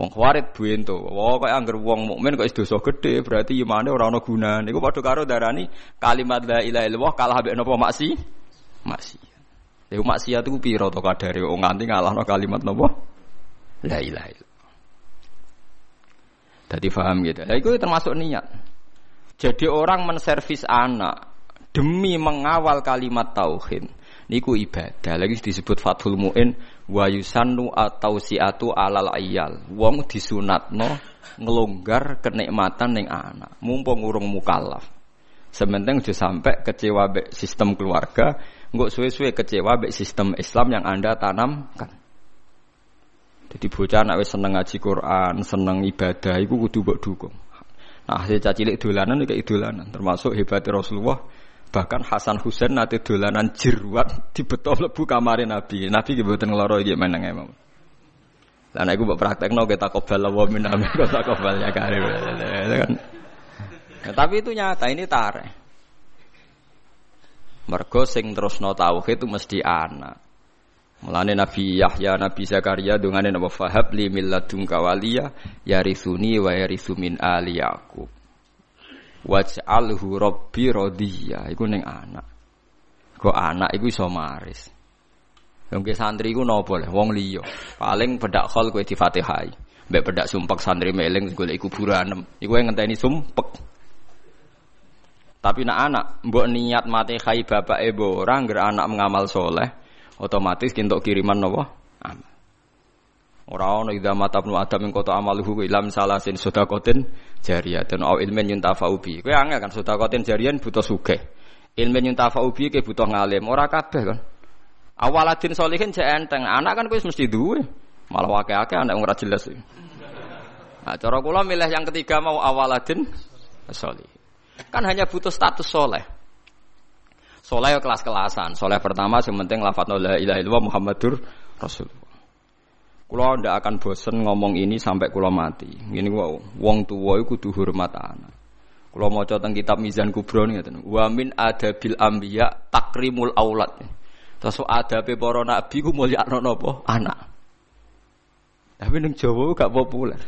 Wong khawarit buento. Wah kaya angger wong mukmin kok dosa gede, berarti imane ora ana gunane. Iku padha karo darani kalimat la ilaha illallah kalah mbek napa maksi? Maksi. Lha maksiat iku pira to kadare wong nganti ngalahno kalimat napa? La ilaha illallah. Dadi paham gitu. Lah iku termasuk niat. Jadi orang menservis anak demi mengawal kalimat tauhid niku ibadah. Lagi disebut Fathul Muin wa yusannu atau siatu alal ayal. Wong disunatno ngelonggar kenikmatan ning anak. Mumpung urung mukallaf. Sementing udah sampai kecewa be sistem keluarga, nggak suwe-suwe kecewa be sistem Islam yang anda tanamkan. Jadi bocah anak seneng ngaji Quran, seneng ibadah, itu kudu mbok dukung. Nah, hasil cacilik dolanan kayak dolanan, termasuk hebatnya Rasulullah. Bahkan Hasan Husain nanti dolanan jirwat <laughs> di betul lebu kamar Nabi. Nabi kebetulan ngeloro gimana nggak mau. Dan aku buat praktek no kita kobal wa min amin <laughs> kita kobal ya karir. kan. Nah, tapi itu nyata ini tarik. Mergo sing terus no tauhid itu mesti anak. Mulane Nabi Yahya, Nabi Zakaria dungane napa fahab li milladunka waliya yarithuni wa yarithu min ali Yaqub. Waj'alhu rabbi radiya. Iku ning anak. Kok anak iku iso maris. Wong santri iku napa le wong liya. Paling bedak khol kowe difatihai. Mbek bedak sumpek santri meling golek kuburan. Iku ngenteni sumpek. Tapi nak anak mbok niat mati khai bapak ibu orang ngger anak mengamal soleh, otomatis kintuk kiriman nopo amal. Ora ono mata ibnu adam ing kota amaluhu ilam salasin sedekatin jariyatin au ilmin yuntafa'u bi. Kowe angel kan sedekatin jariyan butuh sugih. Ilmin yuntafa'u bi ke butuh ngalim, ora kabeh kan. Awaladin solihin jek enteng, anak kan kowe mesti duwe. Malah akeh-akeh anak ora jelas. Nah, cara kula milih yang ketiga mau awaladin solih. Kan hanya butuh status soleh. Soleh kelas-kelasan. Soleh pertama yang penting lafadz la ilaha illallah Muhammadur Rasulullah. Kulo ndak akan bosen ngomong ini sampai kulo mati. Gini gua wong tua itu kudu hormat anak. Kulo mau tentang kitab Mizan Kubro nih ngaten. Wa min adabil anbiya takrimul aulad. Terus adabe para nabi ku mulya napa? Anak. Tapi ning Jawa gak populer.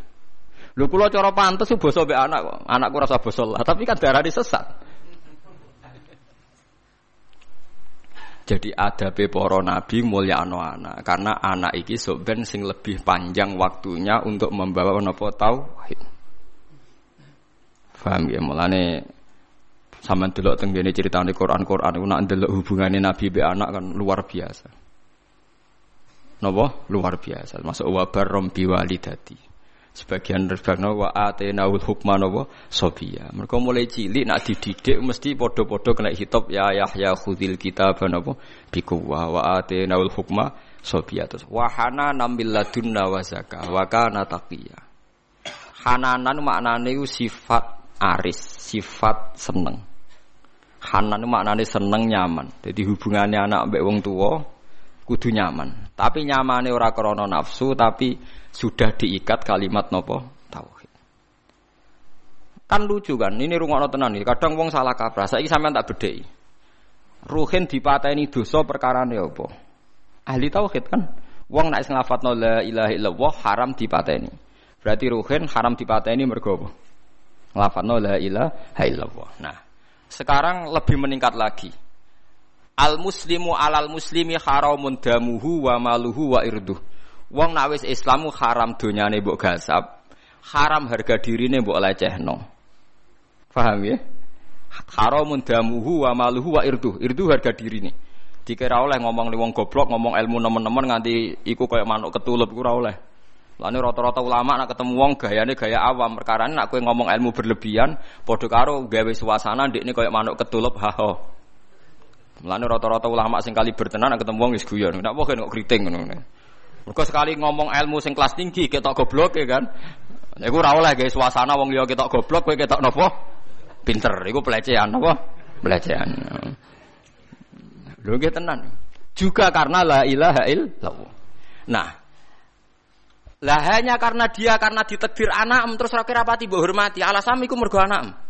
Lho kula cara pantes basa mbek anak kok. Anakku rasa basa lah, tapi kan darah sesat. Jadi ada para nabi mulia anak karena anak iki soben sing lebih panjang waktunya untuk membawa nopo tauhid. Faham ya mulane sama delok teng cerita critane Quran-Quran iku nak ndelok hubungane nabi be anak kan luar biasa. Napa? Luar biasa. Masuk wabar rombi walidati. Sebagian rebakna wa atenaul hukma napa sobiya. Mereka mulai cilik nak dididik mesti podo-podo kena hitop ya Yahya khudil kitab napa bikuwa wa atenaul hukma sobiya terus wahana nambil ladunna wa zakah wa. Hananan maknane sifat aris, sifat seneng. Hanan itu maknanya seneng nyaman. Jadi hubungannya anak mbek wong tua kudu nyaman. Tapi nyamannya ora krana nafsu tapi sudah diikat kalimat nopo tauhid. Kan lucu kan, ini rungokno tenan nih. Kadang wong salah kaprah. Saiki sampean tak bedheki. Ruhin dipateni dosa perkarane apa? Ahli tauhid kan. Wong nek nglafadzno la ilaha illallah haram dipateni. Berarti ruhin haram dipateni mergo apa? Nglafadzno la ilaha illallah. Nah, sekarang lebih meningkat lagi. Al muslimu alal muslimi haramun damuhu wa maluhu wa irduh. Wong nak wis Islamu haram donyane mbok gasap, haram harga dirine mbok lecehno. Paham ya? Haramun damuhu wa maluhu wa irduh. Irduh harga dirine. Dikira oleh ngomong wong goblok, ngomong ilmu nemen-nemen nganti iku kayak manuk ketulup ora oleh. Lalu rata-rata ulama nak ketemu wong gayane gaya awam, perkara nak kowe ngomong ilmu berlebihan, padha karo gawe suasana ndekne kaya manuk ketulup ha Lalu rata-rata ulama sing kali bertenan ketemu wong wis guyon. Nak kok kok kriting ngono. Mergo sekali ngomong ilmu sing kelas tinggi ketok goblok ya kan. Iku ora oleh gawe suasana wong liya ketok goblok kowe ketok napa? Pinter. Iku pelecehan napa? Pelecehan. Lho nggih tenan. Juga karena la ilaha illallah. Nah, lah hanya karena dia karena ditekdir anak terus rakyat rapati mbok hormati. Alasan iku mergo anak.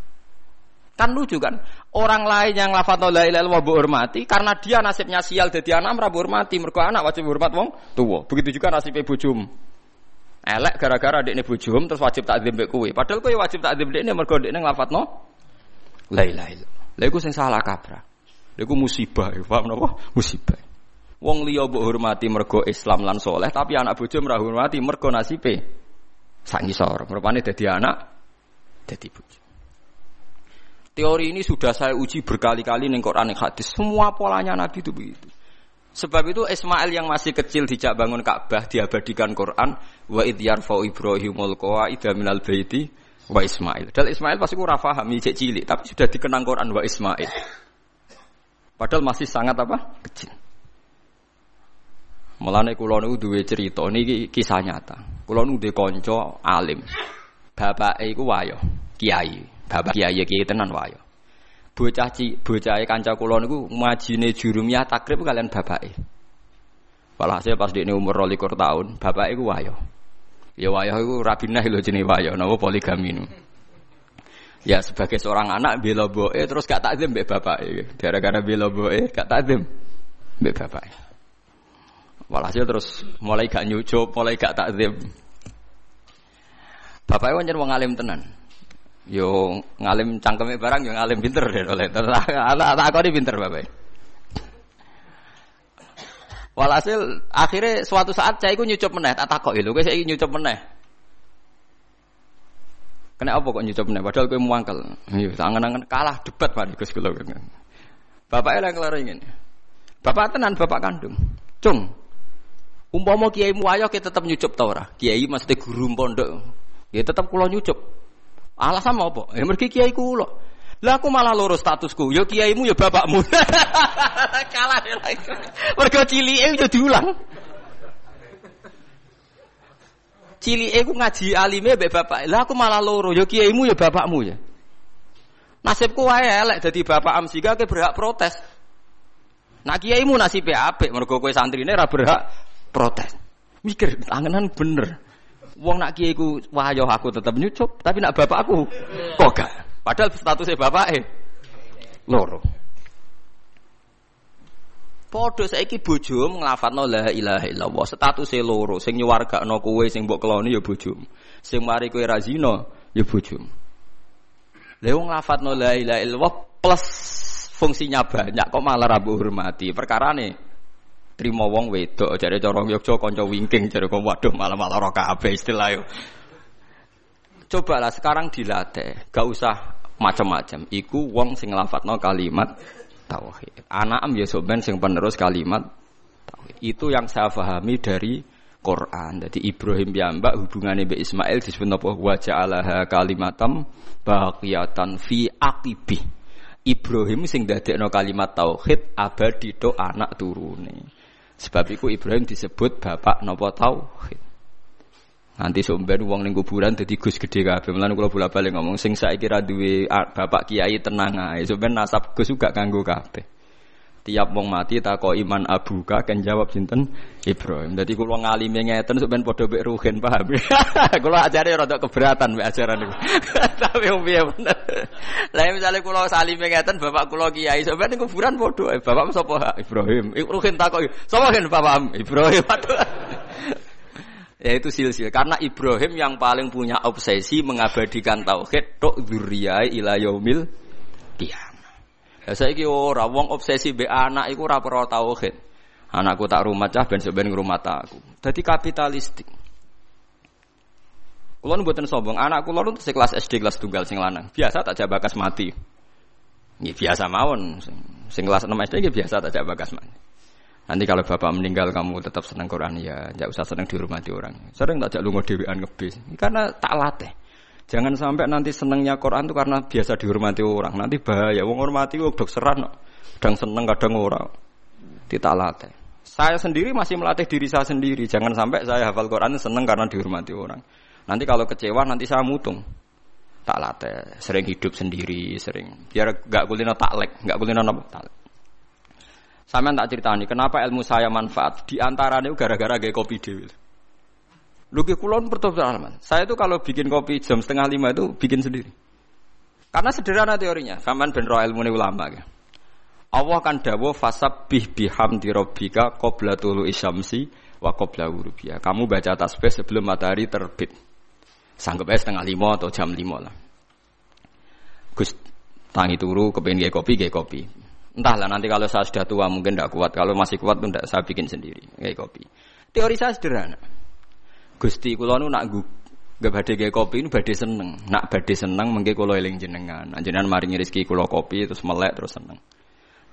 Kan lucu kan? Orang lain yang lafadz la ilaha illallah mbok hormati karena dia nasibnya sial jadi anak ora hormati mergo anak wajib hormat wong tua. Begitu juga nasibnya bojum. Elek gara-gara dekne bojum terus wajib takzim mbek kowe. Padahal kowe wajib takzim dekne mergo dekne nglafadzno la ilaha illallah. Lha iku sing salah kaprah. Lha iku musibah, paham napa? Musibah. Wong liya mbok hormati mergo Islam lan soleh, tapi anak bojo ora hormati mergo nasibe sak ngisor. Rupane dadi anak dadi bojo. Teori ini sudah saya uji berkali-kali ning Quran hadis. Semua polanya Nabi itu begitu. Sebab itu Ismail yang masih kecil dijak bangun Ka'bah diabadikan Quran wa id yarfa'u Ibrahimul qawaida minal baiti wa Ismail. Dan Ismail pasti ora paham cek cilik, tapi sudah dikenang Quran wa Ismail. Padahal masih sangat apa? Kecil. Mulane kula niku duwe cerita niki kisah nyata. Kula niku duwe kanca alim. Bapake iku wayo, kiai. Bapak kiai kiai tenan wayo. Bocah ci, bocahe kanca kula niku majine jurumiyah takrib kalian bapake. Walhasil pas dekne umur 22 tahun, bapake iku wayo. Ya wayo iku rabinah lho jenenge wayo, napa poligami nu. Ya sebagai seorang anak bela boe terus gak takzim mbek bapake. Gara-gara bela boe gak takzim mbek bapake. Walhasil terus mulai gak nyucup, mulai gak takzim. Bapaknya wajar wong alim tenan. Yo ngalim cangkeme barang yo ngalim pinter deh oleh. Anak tak kau pinter bapak. Walhasil akhirnya suatu saat saya ikut nyucup meneh, tak takok lho, kowe saiki nyucup meneh. Kena apa kok nyucup meneh padahal kowe muangkel. Yo angen-angen kalah debat mari Gus kula. Bapaknya yang kelar ingin. Bapak tenan bapak kandung. Cung, Umpama kiai muayo kita tetap nyucup ta ora? Kiai mesti guru pondok. Ya tetap kula nyucup. Alasan apa? Ya mergi kiai kula. Lah aku malah loro statusku. Ya kiaimu ya bapakmu. <laughs> Kalah lagi. Mergo cilike yo diulang. Cilike ku ngaji alime mbek bapak. Lah aku malah loro. Ya kiaimu ya bapakmu ya. Nasibku wae elek dadi bapak amsika ke berhak protes. Nah kiaimu nasibnya apik mergo kowe santrine ora berhak protes. Mikir, tanganan bener. Wong nak kiai ku wahyo aku tetap nyucup, tapi nak bapak aku kok gak. Padahal statusnya bapak eh loro. Podo saiki bojomu nglafadzno la ilaha illallah. Statusé loro, sing nyuwargakno kowe sing mbok keloni ya bojomu. Sing mari kowe ra zina ya bojomu. Lha wong nglafadzno la ilaha illallah plus fungsinya banyak kok malah ra hormati. Perkarane trimo wong wedok jare cara Yogya kanca wingking jare kok waduh malah-malah ora kabeh istilah yo. Cobalah sekarang dilatih, gak usah macam-macam. Iku wong sing nglafatno kalimat tauhid. Anak am ya sampean sing penerus kalimat tauhid. Itu yang saya pahami dari Quran. Jadi Ibrahim piyambak hubungannya Mbak Ismail disebut apa? Wa ja'alaha kalimatam baqiyatan fi aqibi. Ibrahim sing dadekno kalimat tauhid abadi to anak turune. Sebab itu Ibrahim disebut bapak nopo tauhid. Nanti sumber uang ning kuburan dadi Gus gede kabeh. Mulane kula bola-balik ngomong sing saiki ra duwe bapak kiai tenang ae. Sumber nasab Gus juga kanggo kabeh. Tiap wong mati takok iman abuka kan jawab sinten Ibrahim. Dadi kula ngalime ngeten sampean padha mek ruhin paham. <laughs> kula ajare rada keberatan mek ajaran niku. <laughs> Tapi piye bener. Lah misale kula salime ngeten bapak kula kiai sampean ning kuburan padha bapak sapa Ibrahim. Ruhin takok sapa kan bapak Ibrahim. <laughs> yaitu silsil karena Ibrahim yang paling punya obsesi mengabadikan tauhid tok dzurriyah ila yaumil kiamah. Ya saiki ora wong obsesi be anak iku ora perlu tauhid. Anakku tak rumah cah ben ben ngrumat aku. Dadi kapitalistik. Kulo mboten sombong, anak kulo nu kelas SD kelas tunggal sing lanang. Biasa tak jabakas mati. Ya biasa mawon. Sing kelas 6 SD ya biasa tak jabakas mati. Nanti kalau bapak meninggal kamu tetap senang Quran ya, tidak usah senang dihormati orang. Sering tak lu dewean ngebis, karena tak latih. Jangan sampai nanti senangnya Quran itu karena biasa dihormati orang. Nanti bahaya. Wong hormati wong dok seran, kadang seneng kadang orang. Tidak latih. Saya sendiri masih melatih diri saya sendiri. Jangan sampai saya hafal Quran seneng karena dihormati orang. Nanti kalau kecewa nanti saya mutung. Tak latih. Sering hidup sendiri, sering. Biar gak kulino taklek, gak kulino apa taklek. Sampeyan tak ceritani kenapa ilmu saya manfaat di antaranya gara-gara gaya kopi dewi. Lu ke kulon pertama Saya itu kalau bikin kopi jam setengah lima itu bikin sendiri. Karena sederhana teorinya. Sampean ben roh ilmu ulama ya. Allah kan dawo fasab bih biham dirobika qobla tulu isyamsi wa qobla urubia. Kamu baca tasbih sebelum matahari terbit. Sanggup aja setengah lima atau jam lima lah. Gus tangi turu kepengen gaya kopi gaya kopi. Entahlah nanti kalau saya sudah tua mungkin tidak kuat. Kalau masih kuat tuh tidak saya bikin sendiri kayak kopi. Teori saya sederhana. Gusti kulo nu nak gak badhe kayak kopi ini badhe seneng. Nak badhe seneng mengke kulo eling jenengan. Jenengan maringi rezeki kulo kopi terus melek terus seneng.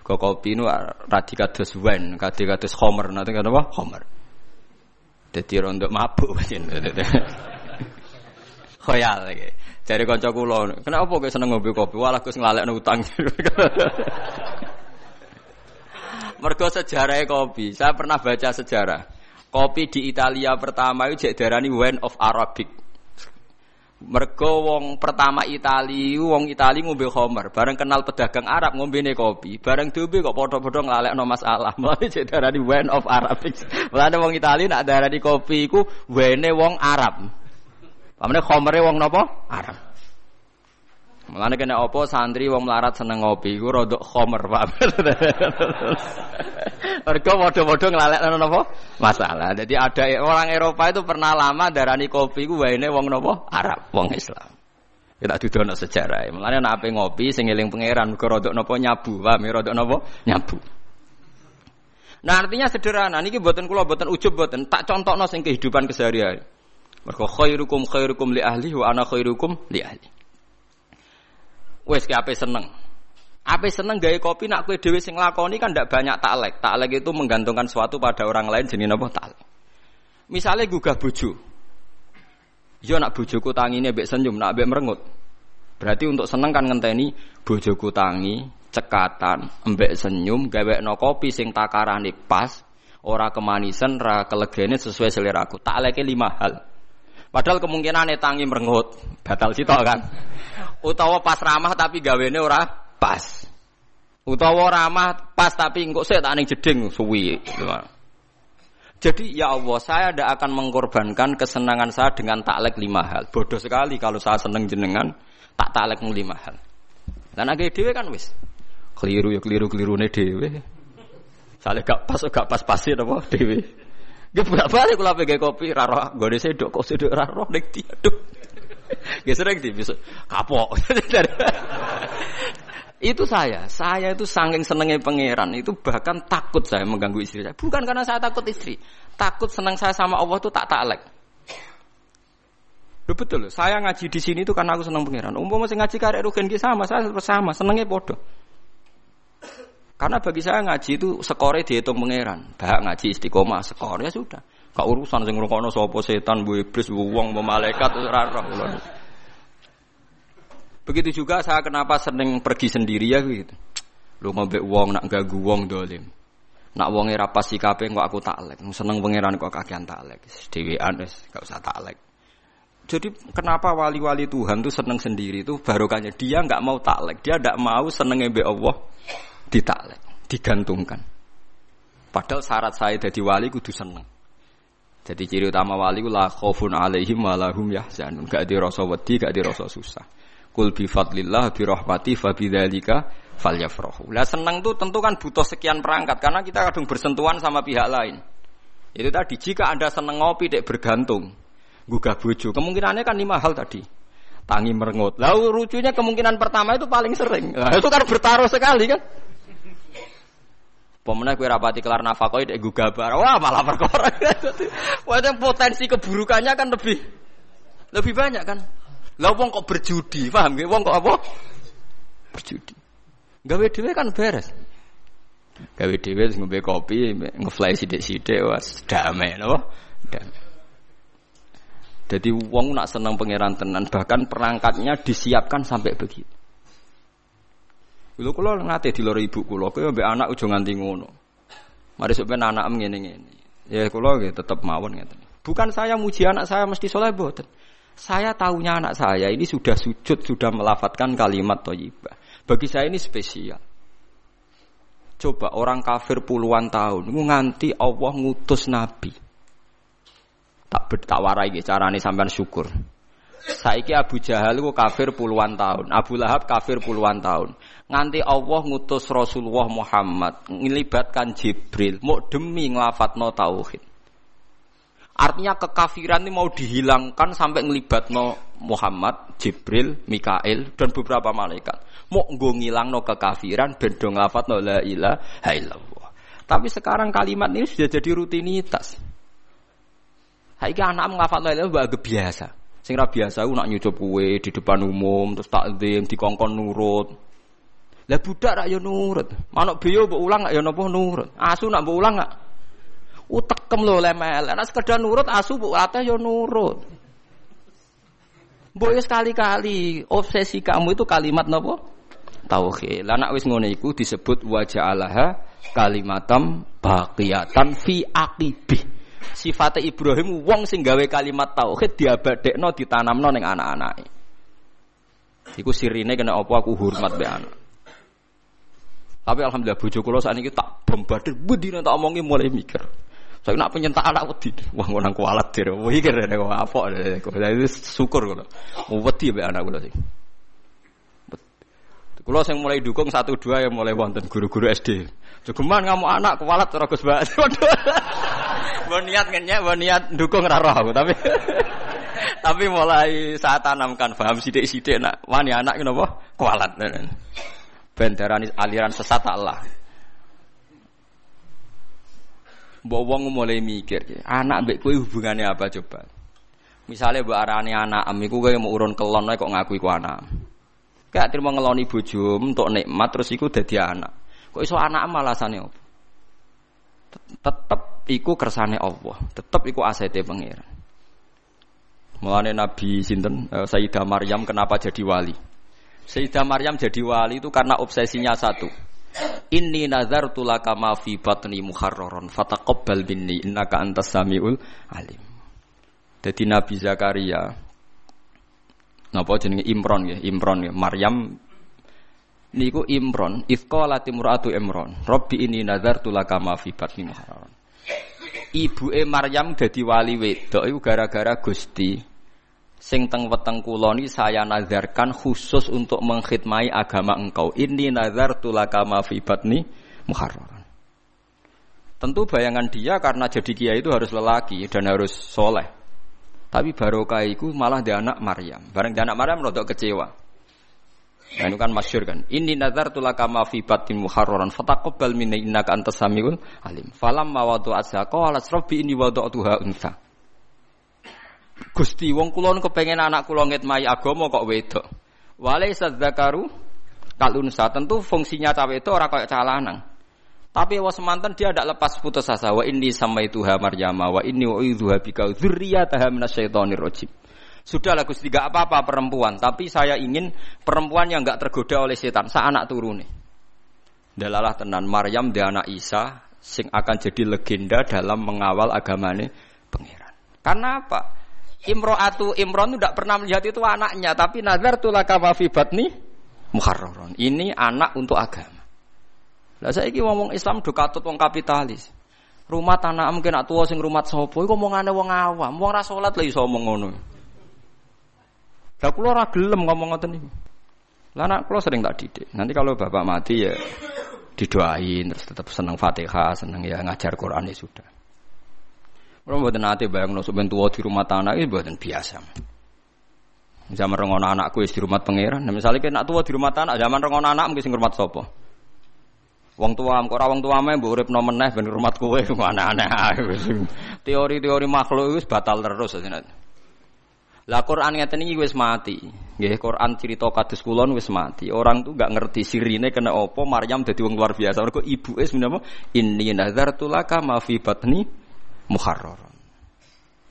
Kok kopi nu radi kados wine, kadi kados homer, nanti kata apa? Homer. Dadi rondo mabuk <laughs> Khoyal lagi. Jadi kanca kula, kenapa kok seneng ngombe kopi? Walah Gus nglalekno utang. <laughs> Mergo sejarah kopi. Saya pernah baca sejarah. Kopi di Italia pertama itu jadi darani wine of Arabic. Mergo wong pertama Itali, wong Itali ngombe Homer, bareng kenal pedagang Arab ngombene kopi, bareng diombe kok padha-padha nglalekno masalah. <laughs> Mulane jadi darani wine of Arabic. Mulane wong Itali nak darani kopi iku wene wong Arab. Pamane Homere wong napa? Arab. Mulane kena apa santri wong melarat seneng ngopi iku rodok khomer, Pak. <laughs> Mergo padha-padha nglalekno napa? Masalah. Jadi ada orang Eropa itu pernah lama darani kopi iku waene wong napa? Arab, wong Islam. Kita dudono sejarah. Mulane nek ape ngopi sing eling pangeran mergo rodok napa nyabu, Pak. Rodok napa? Nyabu. Nah artinya sederhana, niki buatan kula buatan ujub buatan tak contohno sing kehidupan keseharian. Mergo khairukum khairukum li ahli wa ana khairukum li ahli. Wes ki ape seneng. Ape seneng gawe kopi nak kue dewi sing lakoni kan ndak banyak taklek. Taklek itu menggantungkan sesuatu pada orang lain jenis apa taklek. Misalnya gugah bojo. Yo nak bojoku tangine mbek senyum, nak mbek merengut. Berarti untuk seneng kan ngenteni bojoku tangi, cekatan, mbek senyum, gawe no kopi sing takarane pas, ora kemanisan, ora kelegene sesuai seleraku. Takleke lima hal. Padahal kemungkinan tangi merengut, batal sitok kan. Utawa pas ramah tapi gawene ora pas. Utawa ramah pas tapi engko sik tak ning jeding suwi. Jadi ya Allah, saya tidak akan mengorbankan kesenangan saya dengan taklek lima hal. Bodoh sekali kalau saya seneng jenengan tak taklek lima hal. Dan agak dewe kan wis. Keliru ya keliru keliru nih dewe. Saya gak pas gak pas pasin apa dewe. Gue bolak balik kalau pakai kopi raro, gue deh sedok kok sedok raro nek tiaduk. Gue sering di bisa kapok. <laughs> itu saya, saya itu saking senengnya pangeran itu bahkan takut saya mengganggu istri saya. Bukan karena saya takut istri, takut senang saya sama Allah itu tak taklek. Loh betul loh, saya ngaji di sini itu karena aku senang pangeran. Umum masih ngaji karek rugen sama, saya sama, senengnya bodoh. Karena bagi saya ngaji itu skore dihitung pangeran. Bahak ngaji istiqomah skor ya sudah. Kak urusan sing ngrungokno sapa setan, bu iblis, bu wong, bu malaikat ora. Begitu juga saya kenapa sering pergi sendiri ya gitu. Lu ngombe wong nak gagu wong dolim. Nak wonge ra pas sikape kok aku taklek. Seneng pangeran kok kakean taklek. Dhewean wis gak usah taklek. Jadi kenapa wali-wali Tuhan tuh seneng sendiri itu barokahnya dia nggak mau taklek, dia nggak mau seneng be Allah ditaklek, digantungkan. Padahal syarat saya jadi wali kudu seneng. Jadi ciri utama wali la khaufun alaihim walahum yahzanun. Gak di rasa wedi, gak di rasa susah. Kul bi fadlillah bi rahmati fa bidzalika falyafrahu. Lah seneng tuh tentu kan butuh sekian perangkat karena kita kadang bersentuhan sama pihak lain. Itu tadi jika Anda seneng ngopi dek bergantung, gugah bojo. Kemungkinannya kan lima hal tadi. Tangi merengut. Lalu lucunya kemungkinan pertama itu paling sering. Nah, itu kan bertaruh sekali kan. Pemenang kue rapati kelar nafkah itu gugah bar. Wah malah perkara. <laughs> Wah potensi keburukannya kan lebih lebih banyak kan. Lah wong kok berjudi, paham gak? Wong kok apa? Berjudi. Gawe dhewe kan beres. Gawe dhewe ngombe kopi, ngefly sithik-sithik was damai napa? Damai. Jadi uang nak senang pangeran tenan, bahkan perangkatnya disiapkan sampai begitu. Kulo kulo nate di loro ibu kulo, kowe mbek anak ujung nganti ngono. Mari sampeyan anak ngene ngene. Ya kulo nggih tetep mawon ngeten. Bukan saya muji anak saya mesti soleh boten. Saya tahunya anak saya ini sudah sujud, sudah melafatkan kalimat thayyibah. Bagi saya ini spesial. Coba orang kafir puluhan tahun, nganti Allah ngutus nabi tak tak warai gitu carane sampean syukur. Saiki Abu Jahal ku kafir puluhan tahun, Abu Lahab kafir puluhan tahun. Nganti Allah ngutus Rasulullah Muhammad ngelibatkan Jibril mau demi nglafatno tauhid. Artinya kekafiran ini mau dihilangkan sampai ngelibatno Muhammad, Jibril, Mikail dan beberapa malaikat. Mau nggo ngilangno kekafiran ben do nglafatno la ilaha illallah. Tapi sekarang kalimat ini sudah jadi rutinitas. Saiki anak ngafal la illallah biasa. Sing biasa ku nak nyucup kue di depan umum terus takzim dikongkon nurut. Lah budak rak yo nurut. Manuk beyo mbok ulang gak yo napa nurut. Asu nak mbok ulang gak utekem lho lemel. Nek sekedar nurut asu mbok latih yo nurut. Mbok sekali-kali obsesi kamu itu kalimat napa? Tauhid. Lah nek wis ngono iku disebut wajah alaha kalimatam baqiyatan fi aqibih sifate Ibrahim wong sing gawe kalimat tauhid diabadekno ditanamno ning anak-anake. Iku sirine kena apa aku hormat be anak. Tapi alhamdulillah bojo kula sakniki tak bombardir budine tak omongi mulai mikir. Saya nak penyentak anak wedi. Wah ngono kualat dir. Kene kok apa. Jadi syukur kula. Wedi be anak kula sing. Kulo sing mulai dukung satu dua yang mulai wonten guru-guru SD. Jogeman kamu anak kualat ora Gus <laughs> Mbok niat ngenyek, mbok niat dukung ora roh tapi <laughs> tapi mulai saat tanamkan paham sidik-sidik nak wani anak kenapa kualat. Ben aliran sesat Allah. Mbok wong mulai mikir, anak mbek kowe hubungannya apa coba? Misalnya mbok arani anak am iku mau urun kelon kok ngaku iku anak. Kayak terima ngeloni bojo untuk nikmat terus iku dadi anak. Kok iso anak malasane apa? Tetep iku kersane Allah, tetep iku asete pangeran. Mulane Nabi sinten uh, Sayyidah Maryam kenapa jadi wali? Sayyidah Maryam jadi wali itu karena obsesinya satu. Inni nazartu laka ma fi batni muharraran fataqabbal minni innaka antas samiul alim. Jadi Nabi Zakaria napa jenenge Imron ya, Imron ya, Maryam niku Imron, ifqala timratu Imron, Rabbi inni nazartu laka ma fi batni muharraran ibu e Maryam dadi wali wedok iku gara-gara Gusti sing teng weteng kula ni saya nazarkan khusus untuk mengkhidmati agama engkau. Ini nazar tulaka ma fi batni muharraran. Tentu bayangan dia karena jadi kiai itu harus lelaki dan harus soleh. Tapi barokah itu malah dia anak Maryam. Bareng dia anak Maryam rodok kecewa. Nah, itu kan masyur kan. Ini nazar tulaka ma fi batin muharraran fataqabbal minni innaka antas samiul alim. Falam mawadu asya qala rabbi inni wada'tuha unsa. Gusti wong kula kepengen anak kula ngitmai agama kok wedok. Walai sadzakaru kalunsa tentu fungsinya cawe itu orang kayak calanang. Tapi wa semantan dia tidak lepas putus asa wa inni sama itu Maryama wa inni wa idzuha bika dzurriyyataha minasyaitonir rajim. Sudahlah Gusti gak apa-apa perempuan, tapi saya ingin perempuan yang gak tergoda oleh setan, sa anak turune. Dalalah tenan Maryam dia anak Isa sing akan jadi legenda dalam mengawal agamane pangeran. Karena apa? Imro'atu Imron tidak pernah melihat itu anaknya, tapi nazar tulaka fi batni muharraron. Ini anak untuk agama. Lah saya ini ngomong Islam do katut wong kapitalis. Rumah tanah mungkin nak tua sing rumah sopo, iku ngomongane wong awam, wong ra salat lha iso ngono. Lah kula ora gelem ngomong ngoten niku. Lah anak kula sering tak didik. Nanti kalau bapak mati ya didoain terus tetap senang Fatihah, senang ya ngajar Quran ya sudah. Kalau buat nanti bayang sebentar tua di rumah tanah itu buatan biasa. Zaman rengon anakku di rumah pangeran. Nah, misalnya kena tua di rumah tanah, zaman rengon anak mungkin rumah sopo. Wong tua, kok wong tua mah mbok urip nomen neh ben rumah kowe <laughs> aneh-aneh Teori-teori makhluk itu batal terus sebenarnya. Lah Quran ngeten iki wis mati. Nggih, Quran cerita kados kulon wis mati. Orang tuh gak ngerti sirine kena apa Maryam dadi wong luar biasa. Mergo ibuke sebenarnya inni nazartu laka ma fi batni muharraron.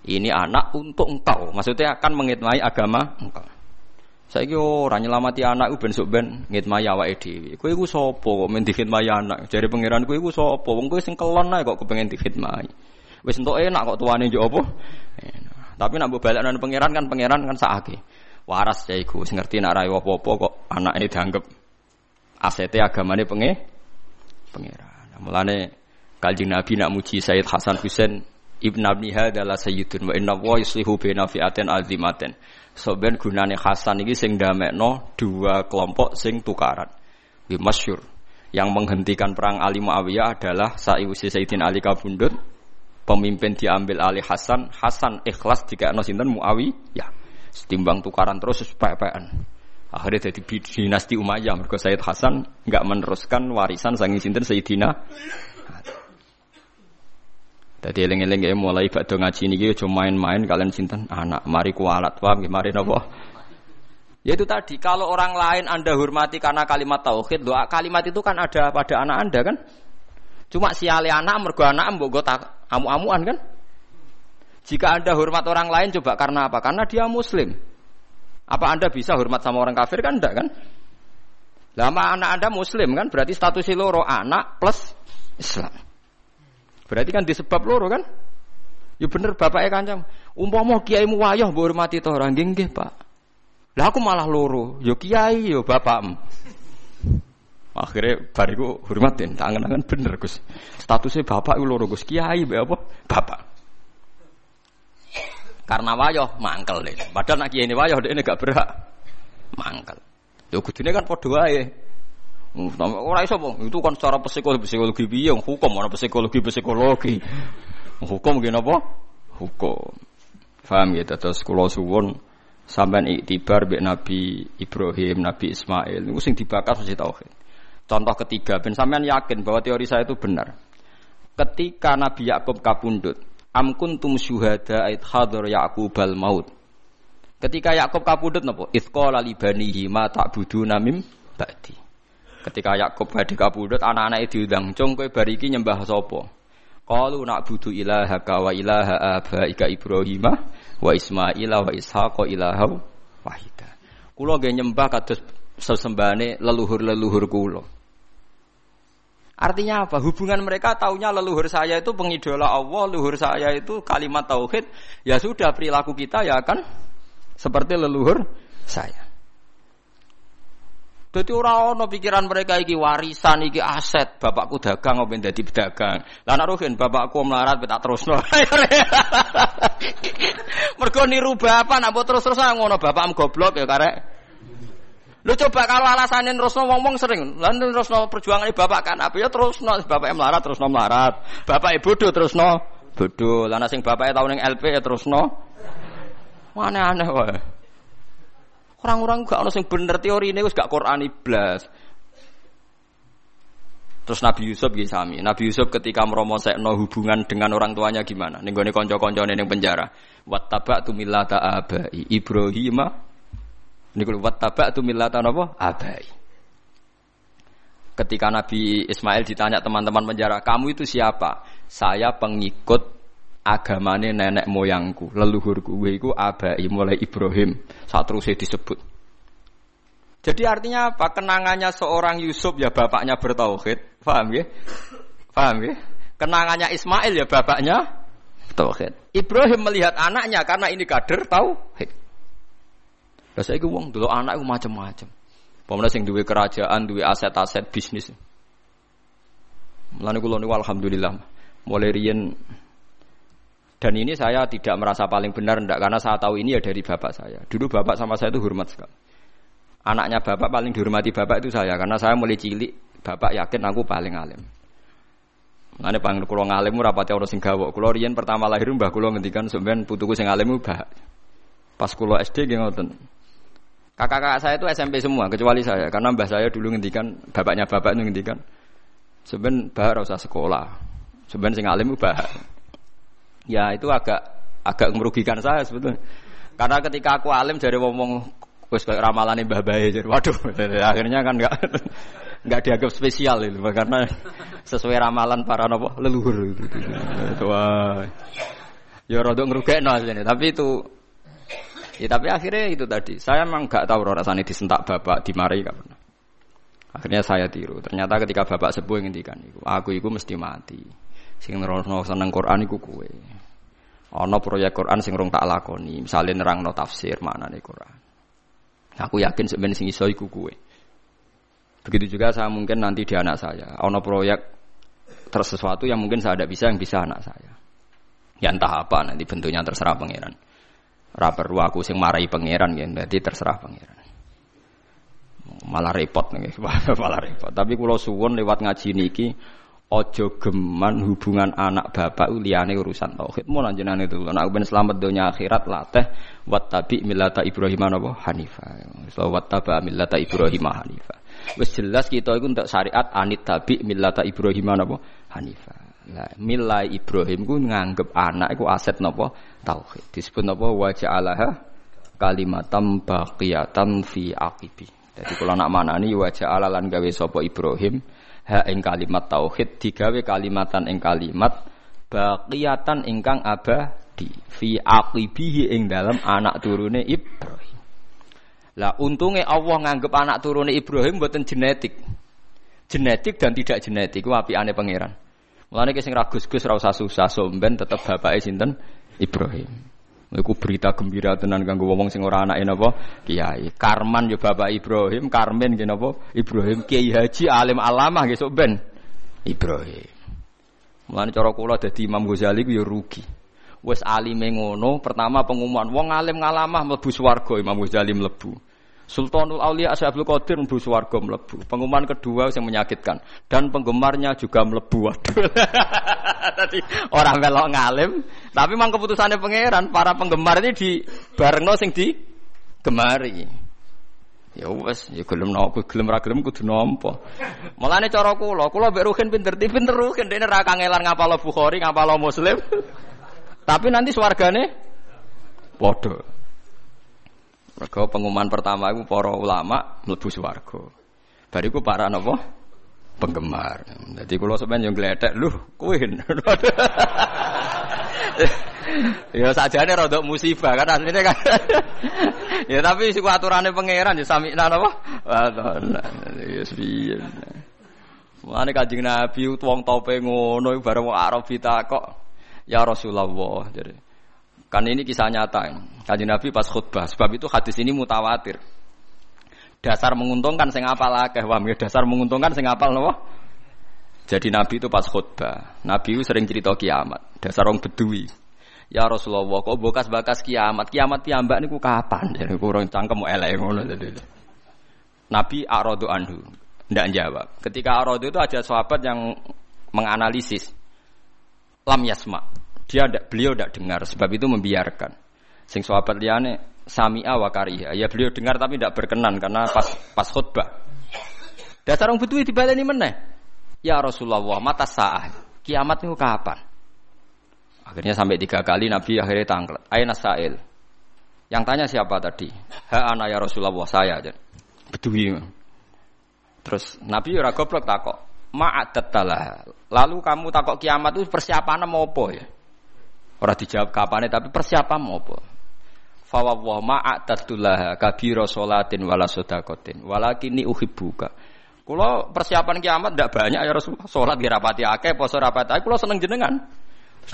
Ini anak untuk engkau. Maksudnya akan mengitmai agama engkau. Saya kira orang nyelamati anak itu ben sok ben ngitmai awake dhewe. Kowe iku sapa kok dikhidmati anak? Jare pangeran kowe iku sapa? Wong kowe sing kelon ae kok kepengen dikhidmati. Wis entuk enak kok tuane yo? Tapi nak mbok balekno pangeran kan pangeran kan sakake. Waras ya iku sing ngerti nak ra apa-apa kok anak ini dianggap asete agamane penge pangeran. Mulane Kanjeng Nabi nak muji Sayyid Hasan Husain Ibn Abni adalah sayyidun wa inna wa yuslihu bina fi'atin azimatin. So ben gunane Hasan iki sing damekno dua kelompok sing tukaran. Di masyur. Yang menghentikan perang Ali Muawiyah adalah Sa'iwusi Sayyidin Ali kabundut. Pemimpin diambil Ali Hasan. Hasan ikhlas jika sinten Muawiyah. Setimbang tukaran terus pepean. Akhirnya jadi dinasti Umayyah. Mereka Sayyid Hasan nggak meneruskan warisan sanging sinten Sayyidina jadi eling-eling ya mulai bakdo ngaji niki cuma main-main kalian sinten anak mari kualat paham mari nopo. Ya itu tadi kalau orang lain Anda hormati karena kalimat tauhid, doa kalimat itu kan ada pada anak Anda kan? Cuma siali anak mergo anak mbok tak amu-amuan kan? Jika Anda hormat orang lain coba karena apa? Karena dia muslim. Apa Anda bisa hormat sama orang kafir kan enggak kan? Lama anak Anda muslim kan berarti status loro anak plus Islam. Berarti kan disebab loro kan? Ya bener bapaknya kancam. Umpama kiai mu wayah mbok hormati to ora nggih Pak. Lah aku malah loro. Ya kiai ya bapakmu. Akhirnya bariku hormatin, tangan-tangan bener Gus. Statusnya bapak itu loro Gus, kiai be apa? Bapak. Karena wayah mangkel deh. Padahal nak kiai ini wayah dia gak berhak mangkel. Yo kudune kan padha wae. Ora iso po. Itu kan secara psikologi psikologi piye hukum ana psikologi psikologi. Hukum gini apa? Hukum. Faham ya terus kula suwun sampean iktibar mbek Nabi Ibrahim, Nabi Ismail niku sing dibakar mesti tauhid. Contoh ketiga, ben sampean yakin bahwa teori saya itu benar. Ketika Nabi Yakub kapundut, am kuntum syuhada ait hadar Yakubal maut. Ketika Yakub kapundut napa? Itsqala li banihi ma ta'buduna mim ba'di. Ketika Yakub badhe kapundhut anak-anake diundang, "Cung kowe bariki nyembah sapa?" Qalu na'budu ilaha ka wa ilaha abaika Ibrahim wa Ismail wa Ishaq ilaha wahida. Kula nggih nyembah kados sesembahane leluhur-leluhur kula. Artinya apa? Hubungan mereka taunya leluhur saya itu pengidola Allah, leluhur saya itu kalimat tauhid. Ya sudah perilaku kita ya kan seperti leluhur saya. Jadi orang ono pikiran mereka iki warisan iki aset bapakku dagang apa dadi pedagang. Lah nek bapakku melarat tak terusno. <laughs> Mergo niru bapak nak terus-terusan ngono bapakmu goblok ya karek. Lu coba kalau alasannya terusno wong-wong sering, lan terusno perjuangan bapak kan apa ya terusno bapak melarat terusno melarat. Bapak bodoh terusno bodoh. Lan sing bapak tau ning LP ya terusno. Aneh-aneh wae. Orang-orang gak ono sing bener teori ini gak Quran iblas. Terus Nabi Yusuf gitu sami. Nabi Yusuf ketika meromosekno hubungan dengan orang tuanya gimana? Ning gone kanca-kancane ning penjara. Wattaba'tu millata abai Ibrahim. Niku wattaba'tu millata napa? Abai. Ketika Nabi Ismail ditanya teman-teman penjara, "Kamu itu siapa?" "Saya pengikut agamane nenek moyangku, leluhurku iku abai mulai Ibrahim. Saat terus disebut. Jadi artinya apa? Kenangannya seorang Yusuf ya bapaknya bertauhid. Paham ya? Paham ya? Kenangannya Ismail ya bapaknya tauhid. Ibrahim melihat anaknya karena ini kader tauhid. Lah saiki wong dulu anak iku macam-macam. Pemenang sing duwe kerajaan, duwe aset-aset bisnis. Mulane kula niku alhamdulillah mulai riyen dan ini saya tidak merasa paling benar ndak karena saya tahu ini ya dari bapak saya. Dulu bapak sama saya itu hormat sekali. Anaknya bapak paling dihormati bapak itu saya karena saya mulai cilik bapak yakin aku paling alim. Mane pang kula ngalim ora pati ana sing gawok. Kula pertama lahir mbah kula ngendikan sampean putuku sing alim mbah. Pas kula SD nggih ngoten. Kakak-kakak saya itu SMP semua kecuali saya karena mbah saya dulu ngendikan bapaknya bapak itu ngendikan Sebenarnya bah usah sekolah. Sebenarnya sing alim bah. Ya itu agak agak merugikan saya sebetulnya. Karena ketika aku alim jadi ngomong wis kayak ramalan Mbah Bae waduh <laughs> akhirnya kan enggak enggak <laughs> dianggap spesial itu karena sesuai ramalan para nopo leluhur itu. Wah. Ya rada ngrugekno asline, tapi itu Ya tapi akhirnya itu tadi. Saya memang enggak tahu rasanya disentak bapak, dimarahi pernah. Akhirnya saya tiru. Ternyata ketika bapak sepuh ngendikan aku iku mesti mati. Sing nerono seneng Quran iku kowe. Ana proyek Quran sing rong tak lakoni, misale nerangno tafsir maknane Quran. Aku yakin sebenarnya sing iso iku kowe. Begitu juga saya mungkin nanti di anak saya. Ana proyek terus sesuatu yang mungkin saya tidak bisa yang bisa anak saya. Ya entah apa nanti bentuknya terserah pangeran. Ra perlu aku sing marahi pangeran ya, berarti terserah pangeran malah repot nih, <laughs> malah repot. Tapi kalau suwon lewat ngaji niki ojo geman hubungan anak bapak uliane urusan tauhid. Mau lanjutan itu anak ben selamat dunia akhirat lateh wat tabi milata ibrahim apa? Hanifa so wat taba milata ibrahim hanifa wes jelas kita itu untuk syariat anit tabi milata ibrahim apa? Hanifa lah milai ibrahim ku nganggep anak itu aset nopo tauhid. Disebut nopo wajah Allah kalimatam baqiyatan fi akibi jadi kalau nak mana nih wajah alalan gawe sopo Ibrahim ha ing kalimat tauhid digawe kalimatan ing kalimat baqiyatan ingkang abadi fi aqibihi ing dalam anak turune Ibrahim. Lah untungnya Allah nganggep anak turune Ibrahim buatan genetik. Genetik dan tidak genetik ku aneh pangeran. Mulane sing ragus-gus ra usah susah somben tetep bapake sinten Ibrahim. Iku berita gembira tenan kanggo wong sing ora anake napa kiai. Karman yo Bapak Ibrahim, Karmen nggih napa Ibrahim Kiai Haji alim alamah nggih sok ben Ibrahim. Mulane cara kula dadi Imam Ghazali ku yo rugi. Wis alime ngono, pertama pengumuman wong alim ngalamah mlebu swarga Imam Ghazali mlebu. Sultanul Aulia Asyabul Qadir mlebu swarga mlebu. Pengumuman kedua yang menyakitkan dan penggemarnya juga mlebu. <laughs> Tadi orang melok ngalim, tapi memang keputusannya pangeran para penggemar ini di barengno sing di gemari. Ya wes, ya gelem nopo, gelem ra gelem kudu nampa. Mulane cara kula, kula mbek Ruhin pinter, pinter Ruhin dene ra kangelan ngapal Bukhari, ngapal Muslim. <laughs> Tapi nanti swargane padha. Mergo pengumuman pertama itu para ulama mlebu swarga. Bariku para napa? Penggemar. Jadi kula sampeyan yo gledek, lho, kowe. ya sajane rada musibah kan asline kan. <laughs> ya tapi siku aturane pangeran ya sami napa? Ya piye. Mulane Kanjeng Nabi wong tope ngono bareng wong Arab kok. Ya Rasulullah jadi Kan ini kisah nyata. Kanjeng Nabi pas khutbah. Sebab itu hadis ini mutawatir. Dasar menguntungkan sing apal akeh wah dasar menguntungkan sing apal napa? Jadi Nabi itu pas khutbah. Nabi itu sering cerita kiamat. Dasar orang bedui. Ya Rasulullah, kok bekas-bekas kiamat? Kiamat piyambak niku kapan? <laughs> Jadi kurang cangkem elek ngono Nabi arodo anhu. Tidak jawab. Ketika arodo itu ada sahabat yang menganalisis. Lam yasma. Dia ada, beliau tidak dengar, sebab itu membiarkan. Sing sahabat liane sami'a wa kariha. Ya beliau dengar tapi tidak berkenan karena pas pas khutbah. Dasar orang butuh dibaleni meneh. Ya Rasulullah, mata sa'ah. Kiamat itu kapan? Akhirnya sampai tiga kali Nabi akhirnya tangklet. Aina sa'il. Yang tanya siapa tadi? Ha ana ya Rasulullah saya aja. Bedui. Terus Nabi ora goblok takok. Ma'adat Lalu kamu takok kiamat itu persiapan mau apa ya? Ora dijawab kapane tapi persiapan apa? Fa wa ma'atatulah kabira salatin wala sedaqatin walakini uhibbuka. Kula persiapan kiamat ndak banyak ya Rasulullah. Salat nggih rapati akeh, poso rapati akeh, kula seneng jenengan.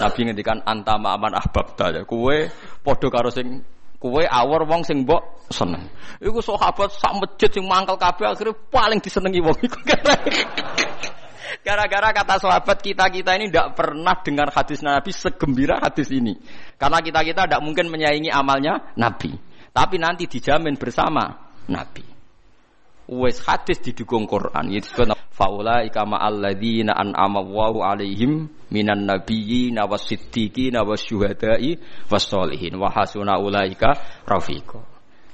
Nabi ngendikan antama aman ahbabta ya. Kue padha karo sing kue awor wong sing seneng. Iku sahabat sak masjid sing mangkel kabeh akhirnya paling disenengi wong <laughs> iku. Gara-gara kata sahabat kita-kita ini tidak pernah dengar hadis Nabi segembira hadis ini. Karena kita-kita tidak mungkin menyaingi amalnya Nabi. Tapi nanti dijamin bersama Nabi. Wes hadis didukung Quran. Itu faula ikama alladzina an'ama Allahu alaihim minan nabiyyin wasiddiqin wasyuhada'i wassolihin wa hasuna ulaika rafiqa.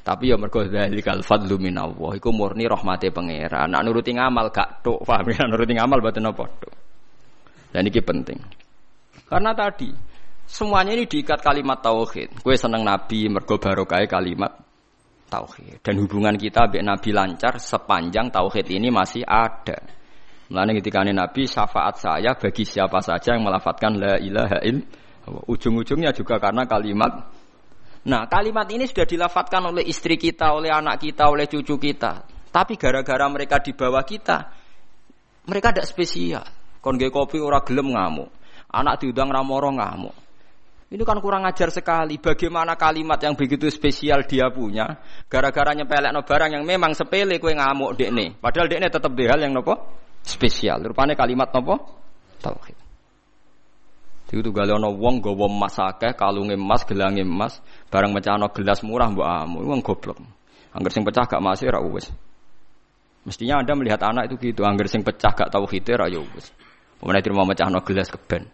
Tapi ya mergo dzalikal fadlu minallah iku murni rahmate pangeran. Nak nuruti ngamal gak tok, paham ya? <laughs> Nuruti ngamal boten apa tok. Dan ini penting. Karena tadi semuanya ini diikat kalimat tauhid. Kue seneng nabi mergo barokah kalimat tauhid. Dan hubungan kita dengan nabi lancar sepanjang tauhid ini masih ada. Mulane ketika Nabi syafaat saya bagi siapa saja yang melafatkan la ilaha illallah. Ujung-ujungnya juga karena kalimat Nah, kalimat ini sudah dilafatkan oleh istri kita, oleh anak kita, oleh cucu kita. Tapi gara-gara mereka di bawah kita, mereka tidak spesial. Kon kopi ora gelem ngamuk. Anak diundang ramoro ngamuk. Ini kan kurang ajar sekali. Bagaimana kalimat yang begitu spesial dia punya, gara-gara nyepelek no barang yang memang sepele kue ngamuk dek. Padahal dek tetap hal yang nopo spesial. Rupanya kalimat nopo tauhid. Itu galeono wong gawa emas akeh, kalunge emas, gelange emas, barang mecahno gelas murah mbok amu. Wong goblok. Angger sing pecah gak masih ra wis. Mestinya Anda melihat anak itu gitu, angger sing pecah gak tahu hite ra yo wis. Pemene terima mecahno gelas keben.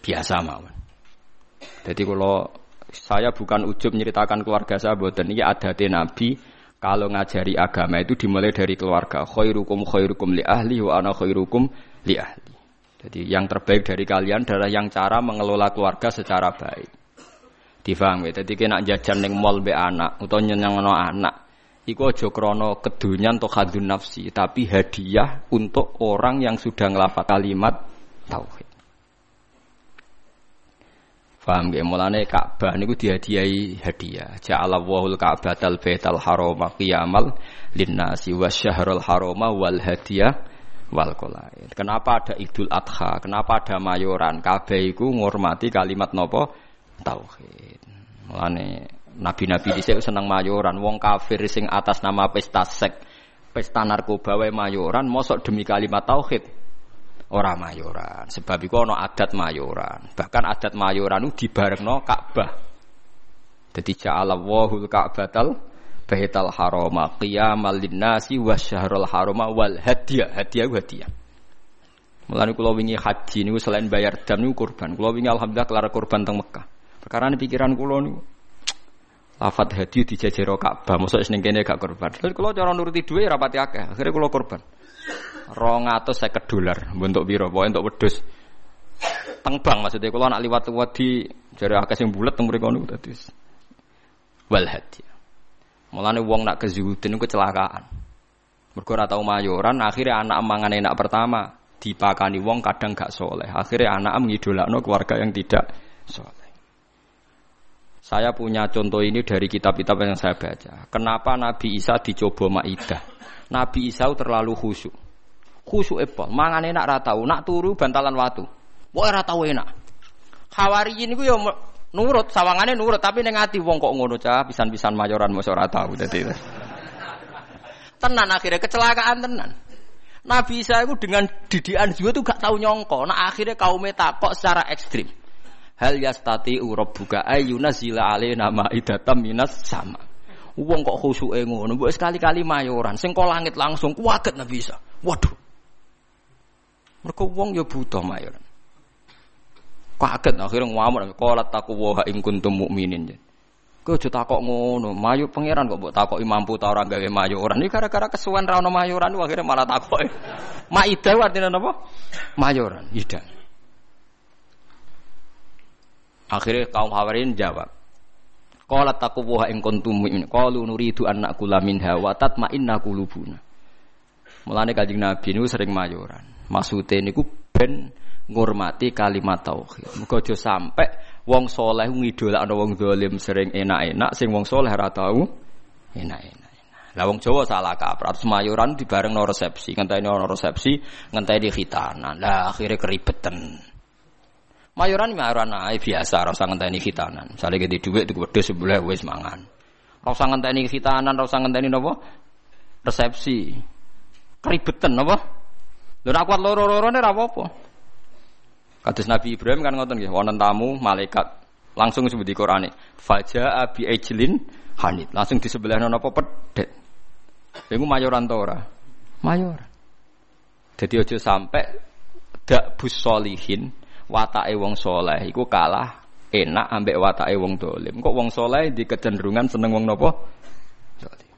Biasa mawon. Jadi kalau saya bukan ujub menceritakan keluarga saya boten ini adate Nabi kalau ngajari agama itu dimulai dari keluarga khairukum khairukum li ahli wa ana khairukum li ahli jadi yang terbaik dari kalian adalah yang cara mengelola keluarga secara baik. Difahami. Jadi kena jajan neng mall be anak atau no anak. Iku aja krana kedunyan atau hadun nafsi, tapi hadiah untuk orang yang sudah ngelafal kalimat tauhid. Faham ya? Mulane Ka'bah niku dihadiahi hadiah. Ja'ala wahul Ka'batal Baital Harama qiyamal linnasi wasyahrul harama wal hadiah wal kolain. Kenapa ada Idul Adha? Kenapa ada mayoran? Kabeh iku ngurmati kalimat nopo tauhid. Mulane nabi-nabi dhisik seneng mayoran. Wong kafir sing atas nama pesta sek, pesta narkoba wae mayoran, mosok demi kalimat tauhid ora mayoran. Sebab iku ana adat mayoran. Bahkan adat mayoran itu dibarengno Ka'bah. Dadi ja'ala wahul Ka'batal Baital Harama qiyamal linnasi wasyahrul harama wal hadiah. Hadiah hadiah. Mulane kula wingi haji niku selain bayar dam niku kurban. Kula wingi alhamdulillah kelar kurban teng Mekah. Perkara ini pikiran kula niku <tsk> lafat hadiah dijajero Ka'bah, mosok ning kene gak kurban. Terus kula cara nuruti dhuwit rapati akeh, akhirnya kula kurban. 250 dolar, bentuk piro? Pokoke untuk wedhus. Teng bank maksudnya kula nak liwat-liwat di jare akeh sing bulet teng mriku niku dadi wal hadiah. Mulane wong nak kezuhudin kecelakaan. Mergo ora tau mayoran, akhirnya anak mangan enak pertama dipakani wong kadang gak soleh. Akhirnya anak mengidolakno keluarga yang tidak soleh. Saya punya contoh ini dari kitab-kitab yang saya baca. Kenapa Nabi Isa dicoba Maidah? Nabi Isa terlalu khusyuk. Khusyuk apa? Mangan enak ra tau, nak turu bantalan watu. Wah ora tau enak. Hawariyin iku ya nurut sawangane nurut tapi ning ati wong kok ngono cah pisan-pisan mayoran mosok ora tau tenan akhirnya kecelakaan tenan Nabi Isa itu dengan didikan juga tuh gak tahu nyongko. Nah akhirnya kaum takok secara ekstrim. Hal yastati buka ayuna zila nama idatam minas sama. Wong kok khusyuke ngono, mbok sekali-kali mayoran, sing kok langit langsung kuwaget Nabi Isa. Waduh. Mereka wong ya butuh mayoran. Kaget akhirnya ngamuk qala taqwa in kuntum mukminin. Kau aja takok ngono, mayu pangeran kok mbok takoki mampu ta ora gawe mayuran. Iki gara-gara kesuwen ra ono mayuran akhirnya malah takok. <laughs> Maidah artinya napa? Mayuran, ida. Akhirnya kaum Hawarin jawab. Qala taqwa in kuntum mu'minin. Qalu nuridu an na'kula minha wa tatma'inna qulubuna. Mulane Kanjeng Nabi niku sering mayuran. Maksude niku ben ngurmati kalimat tauhid. Muga aja sampai wong soleh ngidolakno wong dolim sering enak-enak, sing wong soleh ora tau enak-enak. Lah wong Jawa salah kaprah semayuran di bareng no resepsi, ngenteni no resepsi, ngenteni khitanan. Lah akhirnya keribetan. Mayoran mayoran ae biasa ora usah ngenteni khitanan. Misale gede dhuwit tuku wedhus sebelah wis mangan. Ora usah ngenteni khitanan, ora usah ngenteni napa? Resepsi. Keribetan napa? Lho nek kuat loro-lorone ora apa-apa. Kados Nabi Ibrahim kan ngoten nggih, wonten tamu malaikat langsung disebut di Qur'ane. Faja abi ejlin hanit. Langsung di sebelah napa pedet. Iku mayoran to ora? Mayor. Jadi aja sampai dak bus solihin watake wong soleh iku kalah enak ambek watake wong dolim. Kok wong soleh di kecenderungan seneng wong nopo? Dolim.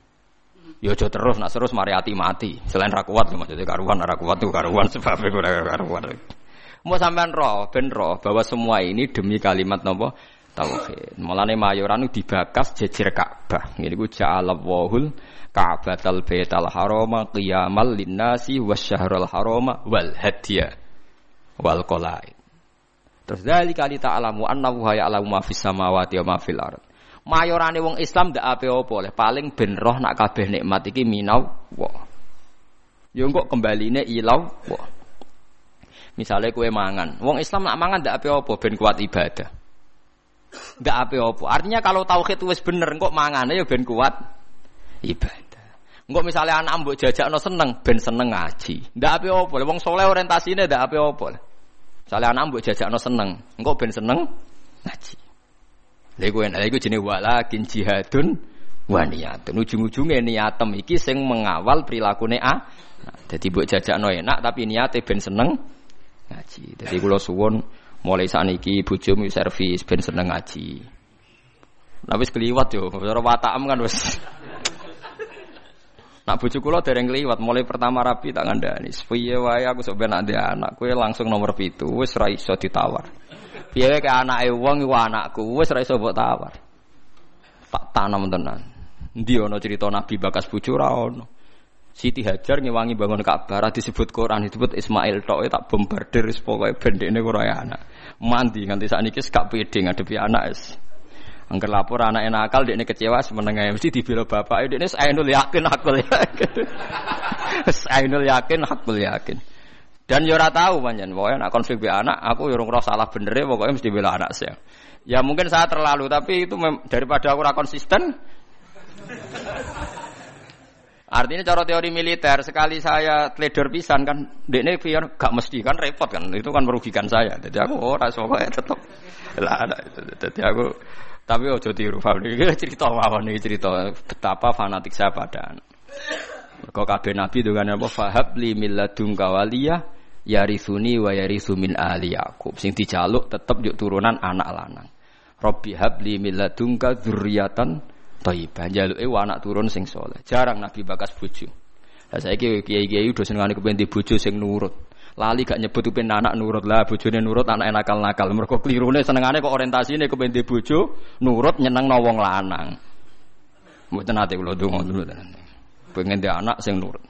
Ya aja terus nak terus mari ati mati. Selain ra kuat maksudnya karuan ra kuat tuh karuan sebab iku karuan. Mau sampean roh, ben roh bahwa semua ini demi kalimat nopo tauhid. Mulane mayoran dibakas jejer Ka'bah. Ngene iku ja'alallahul Ka'batal Baital Harama qiyamal linnasi wasyahrul harama wal hadiya wal. Terus dari kali ta'alamu annahu ya'lamu ma fis samawati wa ma fil ard. Mayorane wong Islam ndak ape apa oleh paling ben roh nak kabeh nikmat iki minau wa. Yo kok kembaline ilau wa. Misalnya kue mangan, wong Islam nak mangan ndak ape apa ben kuat ibadah. Ndak ape apa. Artinya kalau tauhid wis bener kok mangane ya ben kuat ibadah. Engko misalnya anak mbok jajakno seneng ben seneng ngaji. Ndak ape apa. Wong soleh orientasine ndak ape apa. Soalnya anak mbok jajakno seneng, engko ben seneng ngaji. Lha iku enak, iku jenenge walakin jihadun wa niyatun. Ujung-ujunge niatem iki sing mengawal prilakune a. Nah, dadi mbok jajakno enak tapi niate ben seneng ngaji. Dadi kula suwun mulai saniki bojomu servis ben seneng ngaji. Nah wis kliwat yo, ora watakam kan wis. Nak bojo kula dereng liwat mulai pertama rapi tak ngandani. Piye wae aku sok ben anak kowe langsung nomor pitu wis ra iso ditawar. Piye wae ke anake wong iku anakku wis ra iso tawar. Tak tanam tenan. Endi ana cerita Nabi bakas bojo. Siti Hajar ngewangi bangun Ka'bah disebut Quran disebut Ismail tok tak bombardir pokoke bendene ora anak. Mandi nganti sakniki gak pede ngadepi anak wis. Angker lapor anak enak akal, dia kecewa semenengah mesti dibela bapak. Dia ini ainul yakin hakul <laughs> yakin. ainul yakin hakul yakin. Dan yo ora tahu panjen, pokoknya nak konflik be anak, aku yo ora salah bener ya, pokoknya mesti bela anak saya. Ya mungkin saya terlalu, tapi itu daripada aku ora konsisten. Artinya cara teori militer sekali saya teledor pisan kan, ini pion gak mesti kan repot kan, itu kan merugikan saya. Jadi aku ora pokoknya tetap lah ada. Jadi aku tapi ojo tiru paham iki <laughs> cerita mawon iki cerita betapa fanatik saya pada. Kok kabeh nabi dengan apa fahab li milladun kawaliya yarisuni wa yarisu min ahli Yakub. Sing dijaluk tetep yuk turunan anak lanang. Robbi habli milladunka dzurriatan thayyibah. Jaluke anak turun sing soleh. Jarang nabi bakas bojo. Lah saiki kiai-kiai udah senengane kepen di bojo sing nurut. Lali gak nyebut upin anak nurut lah, bojone nurut anak nakal-nakal. Mergo klirune senengane kok orientasine kepen di bojo nurut nyeneng wong lanang. Mboten ate kula donga dulu. Pengen dia anak sing nurut.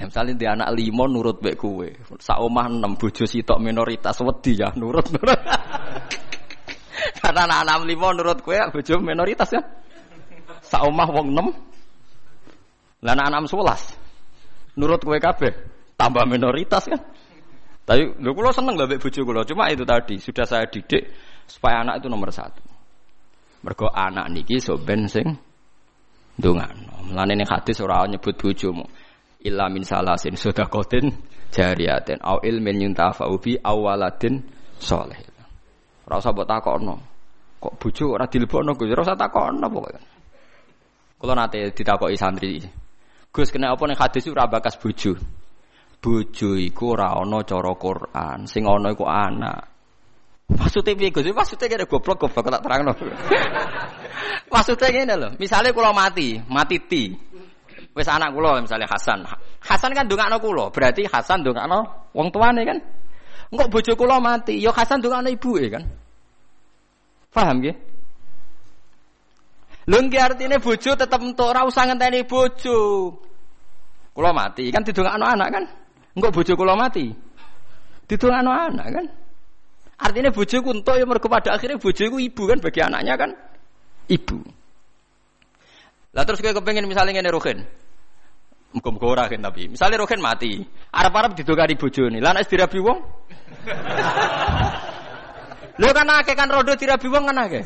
Ya misalnya dia anak limo nurut baik kue, sak omah enam bojo sitok minoritas wedi ya nurut nurut. <laughs> Karena anak anak limo nurut kue bojo minoritas. Sak omah wong enam, lah anak enam sebelas nurut kue kabeh tambah minoritas kan. Tapi lu kulo seneng lah bojo kulo. Cuma itu tadi sudah saya didik supaya anak itu nomor satu. Mergo anak niki so sing ndongano. Mulane ning hadis ora nyebut bojomu. Illa min salasin sedaqatin jariyatin au ilmin yuntafa'u bi awaladin saleh. Ora usah mbok takokno. Kok bojo ora dilebokno Gus? Ora usah takokno pokoke. Kula nate ditakoki santri. Gus kena apa ning hadis ora bakas bojo? bojo iku ora ana cara Quran, sing ana iku anak. Maksudnya piye Gus? Maksudnya kene goblok goblok tak terangno. <laughs> Maksudnya ngene lho, misale kula mati, mati ti. Wis anak kula misalnya Hasan. Hasan kan ndongakno kula, berarti Hasan ndongakno wong tuane kan. Engko bojo kula mati, ya Hasan ndongakno ibuke kan. Paham nggih? Lho nggih artine bojo tetep entuk ora usah ngenteni bojo. Kula mati kan didongakno anak kan. Enggak bojo kula mati. Didongakno anak kan. Artinya bojoku entuk ya mergo pada akhirnya bojoku ibu kan bagi anaknya kan ibu. Lah terus kayak kepengen misalnya ngene Ruhin. Muga-muga ora kan tapi. Misale rohen mati, arep-arep didokari bojone. Lah nek dirabi wong. Lho kan akeh kan rodo dirabi wong kan akeh.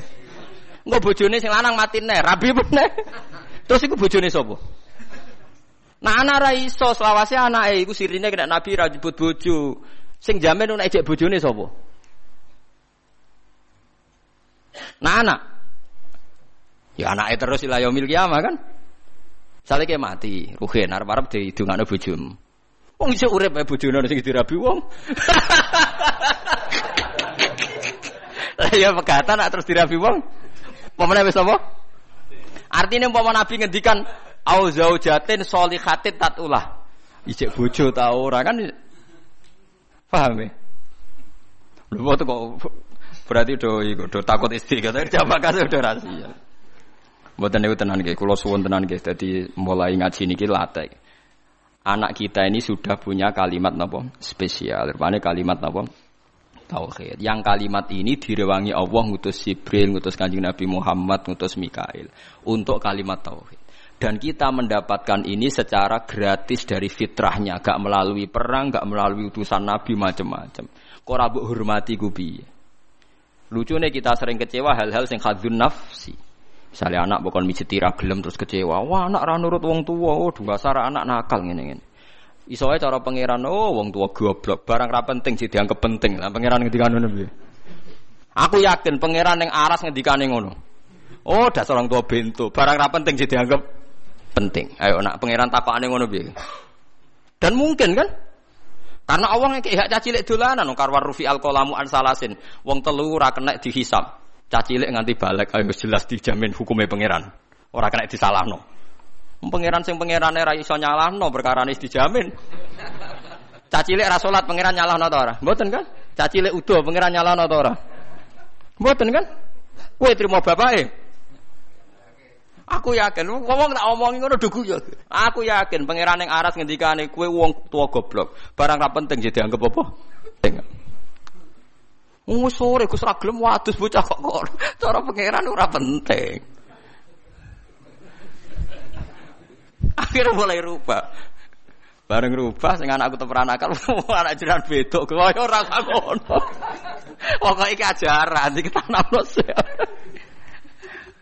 Engko bojone sing lanang mati nih, rabi meneh. Terus iku bojone sapa? Nah anak ra iso selawase anake iku sirine kena Nabi ra jebut bojo. Sing jamin nek ejek bojone sapa? Nah anak. Ya anake terus ila yaumil kiamah kan. Sale ke mati, ruhen arep-arep didongakno bojomu. Wong iso urip ae bojone sing dirabi wong. <laughs> Lah ya pegatan terus dirabi wong. Pemene wis apa? Artinya umpama Nabi ngendikan au zaujatin solihatin tatulah. Ijek bojo ta ora kan paham ya? Lho kok berarti do iku do takut istri kata jawab kasih udah rahasia. Mboten niku tenan nggih, kula suwun tenan nggih dadi mulai ngaji niki latih. Anak kita ini sudah punya kalimat napa spesial. Rupane kalimat napa tauhid. Yang kalimat ini direwangi Allah ngutus Jibril, ngutus Kanjeng Nabi Muhammad, ngutus Mikail untuk kalimat tauhid. Dan kita mendapatkan ini secara gratis dari fitrahnya, gak melalui perang, gak melalui utusan Nabi macam-macam. Kok hormati gubi. Lucunya kita sering kecewa hal-hal yang khadzun nafsi. Misalnya anak bukan mijeti gelem terus kecewa. Wah anak ranurut wong tua, oh dua sara anak nakal ngene ngene. Iso cara pangeran, oh wong tua goblok, barang ra penting sih dianggap penting. Lah pangeran ngendikan ngono piye? Aku yakin pangeran yang aras ngendikane ngono. Oh dasar orang tua bento, barang ra penting sih dianggap penting. Ayo nak pangeran takokane ngono piye? Dan mungkin kan? Karena yang kayak caci lek dolanan karwar rufi al kolamu an salasin. Wong telu ora kena dihisap. Caci lek nganti balik ayo jelas dijamin hukumnya pangeran. Ora kena disalahno. Pangeran sing pangerane ra iso perkara nis dijamin. Caci lek ra salat pangeran nyalahno ta ora? Mboten kan? Caci lek udo pangeran nyalahno ta ora? Mboten kan? Kowe trimo bapake. Aku yakin, ngomong tak omongin ngono dugu ya. Aku yakin pangeran yang aras ngendikane kue wong tua goblok. Barang ra penting jadi anggap apa? Penting. Wong sore Gus ra gelem wadus bocah kok kok. Cara pangeran ora penting. Akhirnya mulai rubah. Bareng rubah sing anakku teperan akal <laughs> anak jiran bedok kaya ora ngono. Pokoke iki ajaran iki tanamno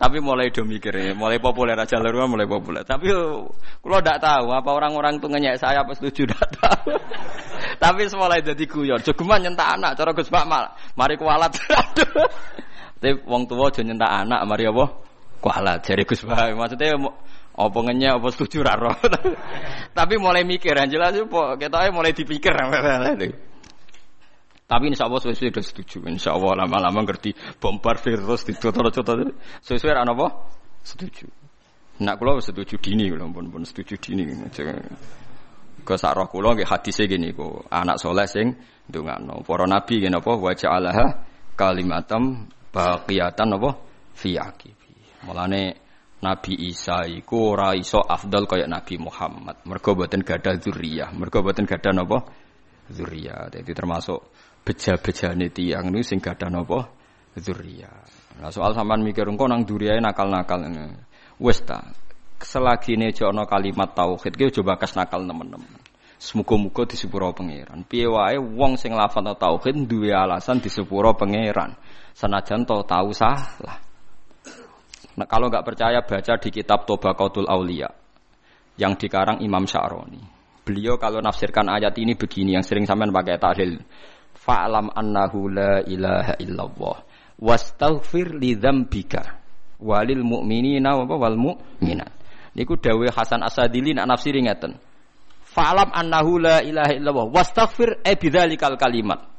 tapi mulai do mikir ya, mulai populer aja rumah mulai populer. Tapi kalau tidak tahu apa orang-orang itu ngenyek saya apa setuju tidak tahu. <laughs> Tapi mulai jadi guyon. Jogeman nyentak anak, cara Gus Pak mal, mari kualat. <laughs> Tapi wong tua aja nyentak anak, mari apa? Kualat. Jadi Gus Pak maksudnya apa ngenyek apa setuju raro. <laughs> Tapi mulai mikir, jelas itu kita mulai dipikir. Tapi insya Allah sesuai sudah setuju. Insya Allah lama-lama ngerti bombar virus di contoh-contoh sesuai anak apa? Setuju. Nak kulo setuju dini kulo pun pun setuju dini. Ke sarah kulo nggih hadisnya gini ku anak soleh sing ndongakno. Para nabi gini apa wajah Allah kalimatam baqiyatan apa fi aqibi. Mulane Nabi Isa iku ora iso afdal kaya Nabi Muhammad. Mergo boten gadah zuriyah. Mergo boten gadah napa? Zuriyah. Jadi termasuk beja-bejane tiyang niku sing gadah napa zuriat. Nah soal sampean mikir engko nang duriyae nakal-nakal wis ta. Selagi ini ana kalimat tauhid ki coba kas nakal teman-teman. Semoga-moga disepuro pangeran. Piye wae wong sing lafal tauhid duwe alasan disepuro pangeran. Senajan to tahu salah. Nah, kalau nggak percaya baca di kitab Tobaqatul Aulia yang dikarang Imam Sya'roni. Beliau kalau nafsirkan ayat ini begini yang sering sampean pakai tahlil fa'lam annahu la ilaha illallah. Wastaghfir li dzambika. Walil mu'minina wa wal mu'minat. Niku dawuh Hasan Asadili nak nafsiri ngeten. Fa'lam annahu la ilaha illallah. Wastaghfir e bidzalikal kalimat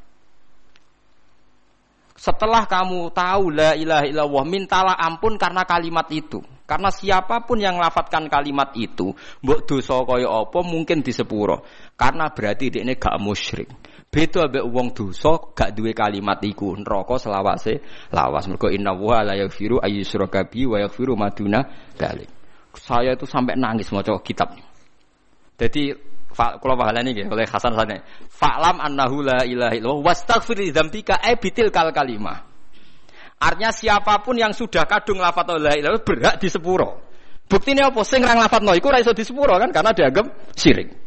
setelah kamu tahu la ilaha illallah mintalah ampun karena kalimat itu. Karena siapa pun yang lafatkan kalimat itu mbok dosa kaya apa mungkin disepuro. Karena berarti ini gak musyrik Beda ambek wong dosa gak duwe kalimat iku neraka selawase lawas. Mergo inna wa la yaghfiru ayyusyraka bi wa yaghfiru maduna dalik. Saya itu sampai nangis maca kitab. Jadi kalau pahalane nggih oleh Hasan Hasan. Fa'lam annahu la ilaha illallah wastaghfir li dzambika e bitil kal kalimah. Artinya siapa pun yang sudah kadung lafaz la ilaha berhak di sepuro. Buktine apa? Sing ra nglafadzno iku ora iso disepuro kan karena dianggap syirik.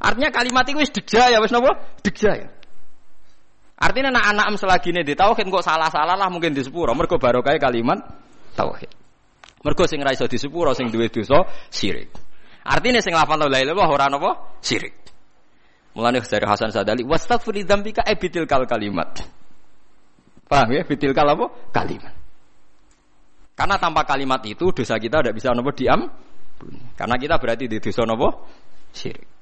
Artinya kalimat itu wis degja ya wis napa? Degja ya. Artinya anak-anak selagi ini di tauhid kok salah-salah lah mungkin di sepuro. Mergo barokah kalimat tauhid. Mergo sing ra iso di sepuro sing duwe dosa syirik. Artinya sing lafal la ilaha ora napa? Syirik. Mulane dari Hasan Sadali wastaghfir dzambika ebitil kal kalimat. Paham ya? Bitil kal apa? Kalimat. Karena tanpa kalimat itu dosa kita tidak bisa nopo diam. Karena kita berarti di dosa nopo syirik.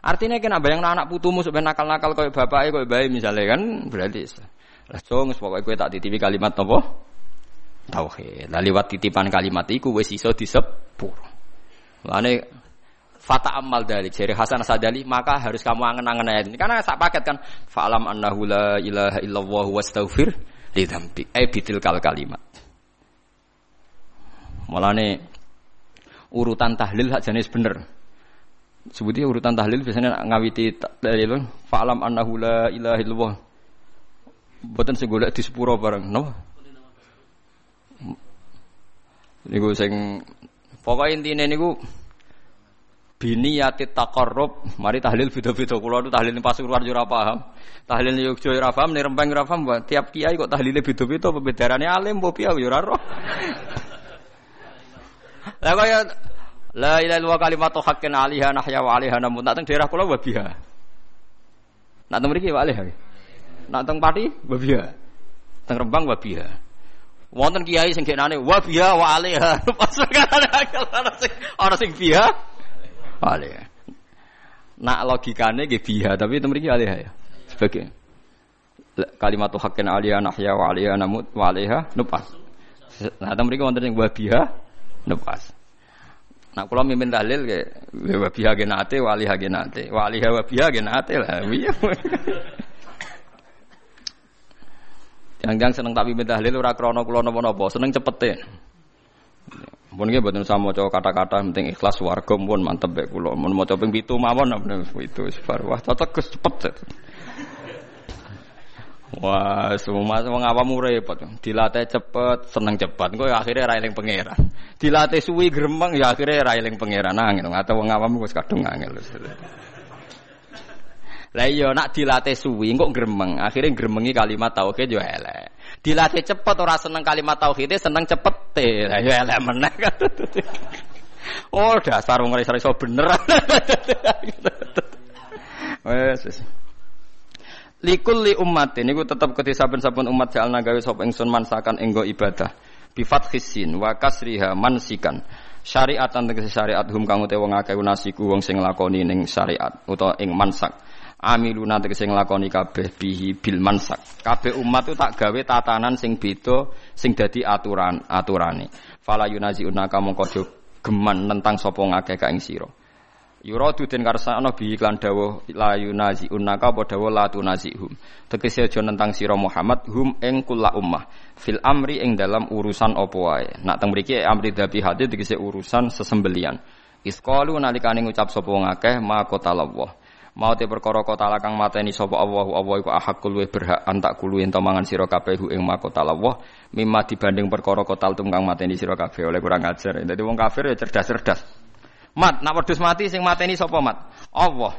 Artinya kena bayang anak putumu sebenarnya nakal-nakal kau bapak kau bayi misalnya kan berarti lah cong pokoknya kau tak titipi kalimat nopo tauhid. Lah lewat titipan kalimat itu wes iso disepur. Lane fata amal dari jari Hasan Sadali maka harus kamu angen-angen ayat ini karena sak paket kan fa'lam annahu la ilaha illallah wastaghfir li dzambi eh bitil kal kalimat Malane urutan tahlil hak jenis bener. Sebutnya urutan tahlil biasanya ngawiti tahlil fa'lam annahu la ilaha illallah. Boten sing golek di sepuro bareng, no? Niku sing pokoke intine niku biniyati taqarrub. Mari tahlil beda-beda. Kula nu tahlil Pasuruan yo ora paham. Tahlil Yogyakarta ora paham ning Rembang ora paham. Tiap kiai kok tahlile beda-beda pembedarane alim mbok piye? Yo ora roh. <laughs> Kaya la ilaha illallah kalimatu haqqin alaiha nahya wa alaiha namun nak teng daerah kula wabiha. Nak teng mriki wa. Nak teng Pati wabiha. Teng Rembang wabiha. Wonten kiai sing genane wabiha wa alaiha. <laughs> Pas ana sing ana sing biha alaiha. Nak logikane nggih biha tapi teng mriki alaiha ya. Sebagai kalimat haqqin alaiha nahya wa alaiha namun wa alaiha nupas. Nah teng mriki wonten sing wabiha lepas. Nah, kalau mimpin dalil ke wabiha genate, wali genate, wali wabiha genate lah. <laughs> Jangan-jangan seneng tak mimpin dalil ora krono kula napa-napa, seneng cepete. Mun nggih mboten sama maca kata-kata penting ikhlas warga pun mantep bae kula. Mun maca ping 7 mawon itu bar. Wah, cocok cepet. Wah, semua wong awam repot. Dilatih cepet, seneng cepet. Engko akhirnya ra eling pangeran. Dilatih suwi gremeng ya akhirnya ra eling pangeran angel. Atau wong awam wis kadung angel. Lah iya nak dilatih suwi kok gremeng. Akhirnya gremengi kalimat tauhid yo elek. Dilatih cepet ora seneng kalimat tauhid, seneng cepet. Lah yo elek meneh. Oh, dasar wong iso bener. <laughs> Wes Likul li ummatin niku tetep kedhe saben-saben umat jalna gawe sapa ingsun mansakan enggo ibadah. Bi fathisin wa kasriha mansikan. Syariatan tegese syariat hum kang utawa wong akeh wong sing lakoni ning syariat utawa ing mansak. Amiluna tegese nglakoni kabeh bihi bil mansak. Kabeh umat itu tak gawe tatanan sing beda sing dadi aturan aturane. Fala yunaziuna mongko geman tentang sapa ngakeh ka sira. Yuradu den karsana bi iklan dawuh la yunazi unaka apa dawuh la tunazihum. Tegese aja nentang sira Muhammad hum ing kula ummah fil amri ing dalam urusan apa wae. Nak teng mriki amri dabi hati tegese urusan sesembelian. Isqalu nalikane ngucap sapa wong akeh ma qatallah. Mau te perkara kota kang mateni sapa Allah Allah iku ahakul luwih berhak antak kulu ento mangan sira kabeh ing makotallah mimma dibanding perkara kotal tum mateni sira kabeh oleh kurang ajar. Dadi wong kafir ya cerdas-cerdas. Mat, nak wedhus mati sing mateni sapa mat? Allah.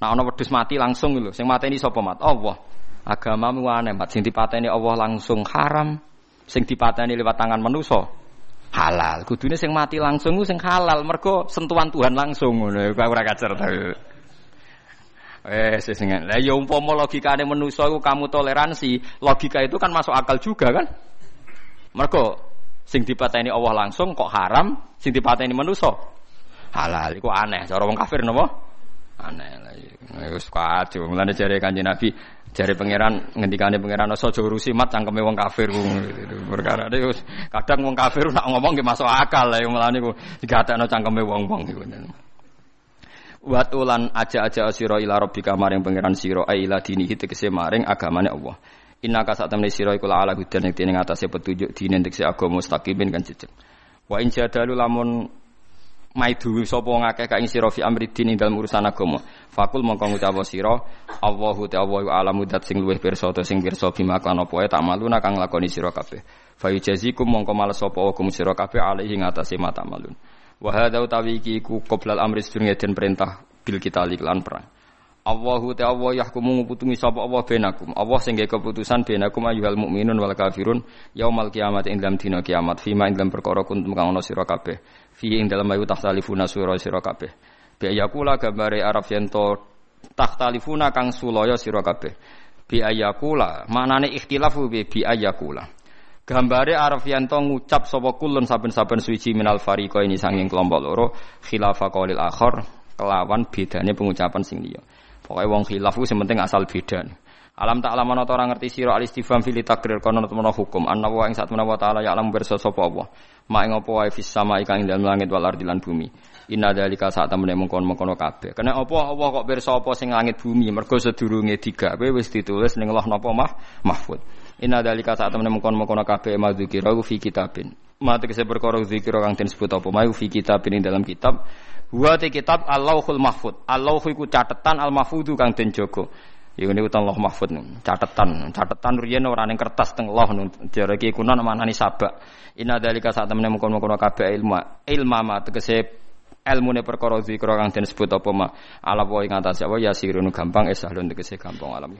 Nak ana wedhus mati langsung lho, sing mateni sapa mat? Allah. Agamamu aneh, mat sing dipateni Allah langsung haram, sing dipateni lewat tangan manusa halal. Kudune sing mati langsung sing halal, mergo sentuhan Tuhan langsung ngono. Ora kacer ta. Eh, sesengan. Lah ya umpama logikane manusa iku kamu toleransi, logika itu kan masuk akal juga kan? Mergo sing dipateni Allah langsung kok haram, sing dipateni manusa halal. Iku aneh. Cara wong kafir napa? Aneh lah iya. wis kacau mulane jare kanjeng Nabi jare pangeran ngendikane pangeran aja urusi mat cangkeme wong kafir. Perkara wis kadang wong kafir nak ngomong ge masuk akal lah mulane ku digatekno cangkeme wong-wong iku. Watulan aja-aja sira ila rabbika maring pangeran sira ai ila dinihi tegese maring agamane Allah. Inna ka sak temne sira iku ala hudan ing ngatasé petunjuk dine tegese agama mustaqimin kan jejeg. Wa in jadalu lamun maidu sapa ngakeh ka ing sira fi amridin ing urusan agama fakul mongko ngucap sira Allahu ta'ala alamu dat sing luwih pirsa sing pirsa bima kan apa tak maluna kang lakoni sira kabeh Fayujazikum mongko males sapa hukum sira kabeh alaihi ngatasi mata malun. Wa hadza utawi iki ku qoblal amri sedurunge den perintah bil kita lan perang. Allahu ta Allah yahkumu nguputungi sapa Allah benakum. Allah sing keputusan benakum ayyuhal mukminun wal kafirun yaumal kiamat ing dalam dina kiamat fima ing dalam perkara kuntum kang ana sira kabeh. Fi ing dalam ayu tahtalifuna sura sira kabeh. Bi ayakula gambare Arab yen to tahtalifuna kang sulaya sira kabeh. Bi ayakula maknane ikhtilafu bi bi ayakula. Gambare Arif Yanto ngucap sapa kulun saben-saben suci minal fariqa ini sanging kelompok loro khilafa qaulil akhir kelawan bedane pengucapan sing liya. Pokoke wong khilaf ku penting asal beda. Alam tak alam ana ora ngerti sira al istifham fil takrir kono temen hukum anna wa ing satuna wa taala ya alam bersa sapa Allah. Ma ing apa wae fis sama ing dalem langit wal bumi. Inna dalika saat temene mengkon-mengkono kabeh. Kena apa Allah kok pirsa apa sing langit bumi mergo sedurunge digawe wis ditulis ning Allah napa mah mahfud. Inna dalika saat temen mengkon mengkon kabeh madzikira fi kitabin. Ma tegese perkara zikira kang den sebut apa mau fi kitabin ing dalam kitab. Wa kitab Allahul Mahfud. Allah iku catetan al mahfudu kang den jaga. Ya ini utang Allah mahfud catetan, catetan riyen ora ning kertas teng Allah jare iki kuno manani sabak. Inna dalika saat temen mengkon-mengkon kabeh ilmu ilma ma tegese ilmune perkara zikra kang sebut apa ma. Ala wa ing apa ya sirun gampang esahlun tegese gampang alam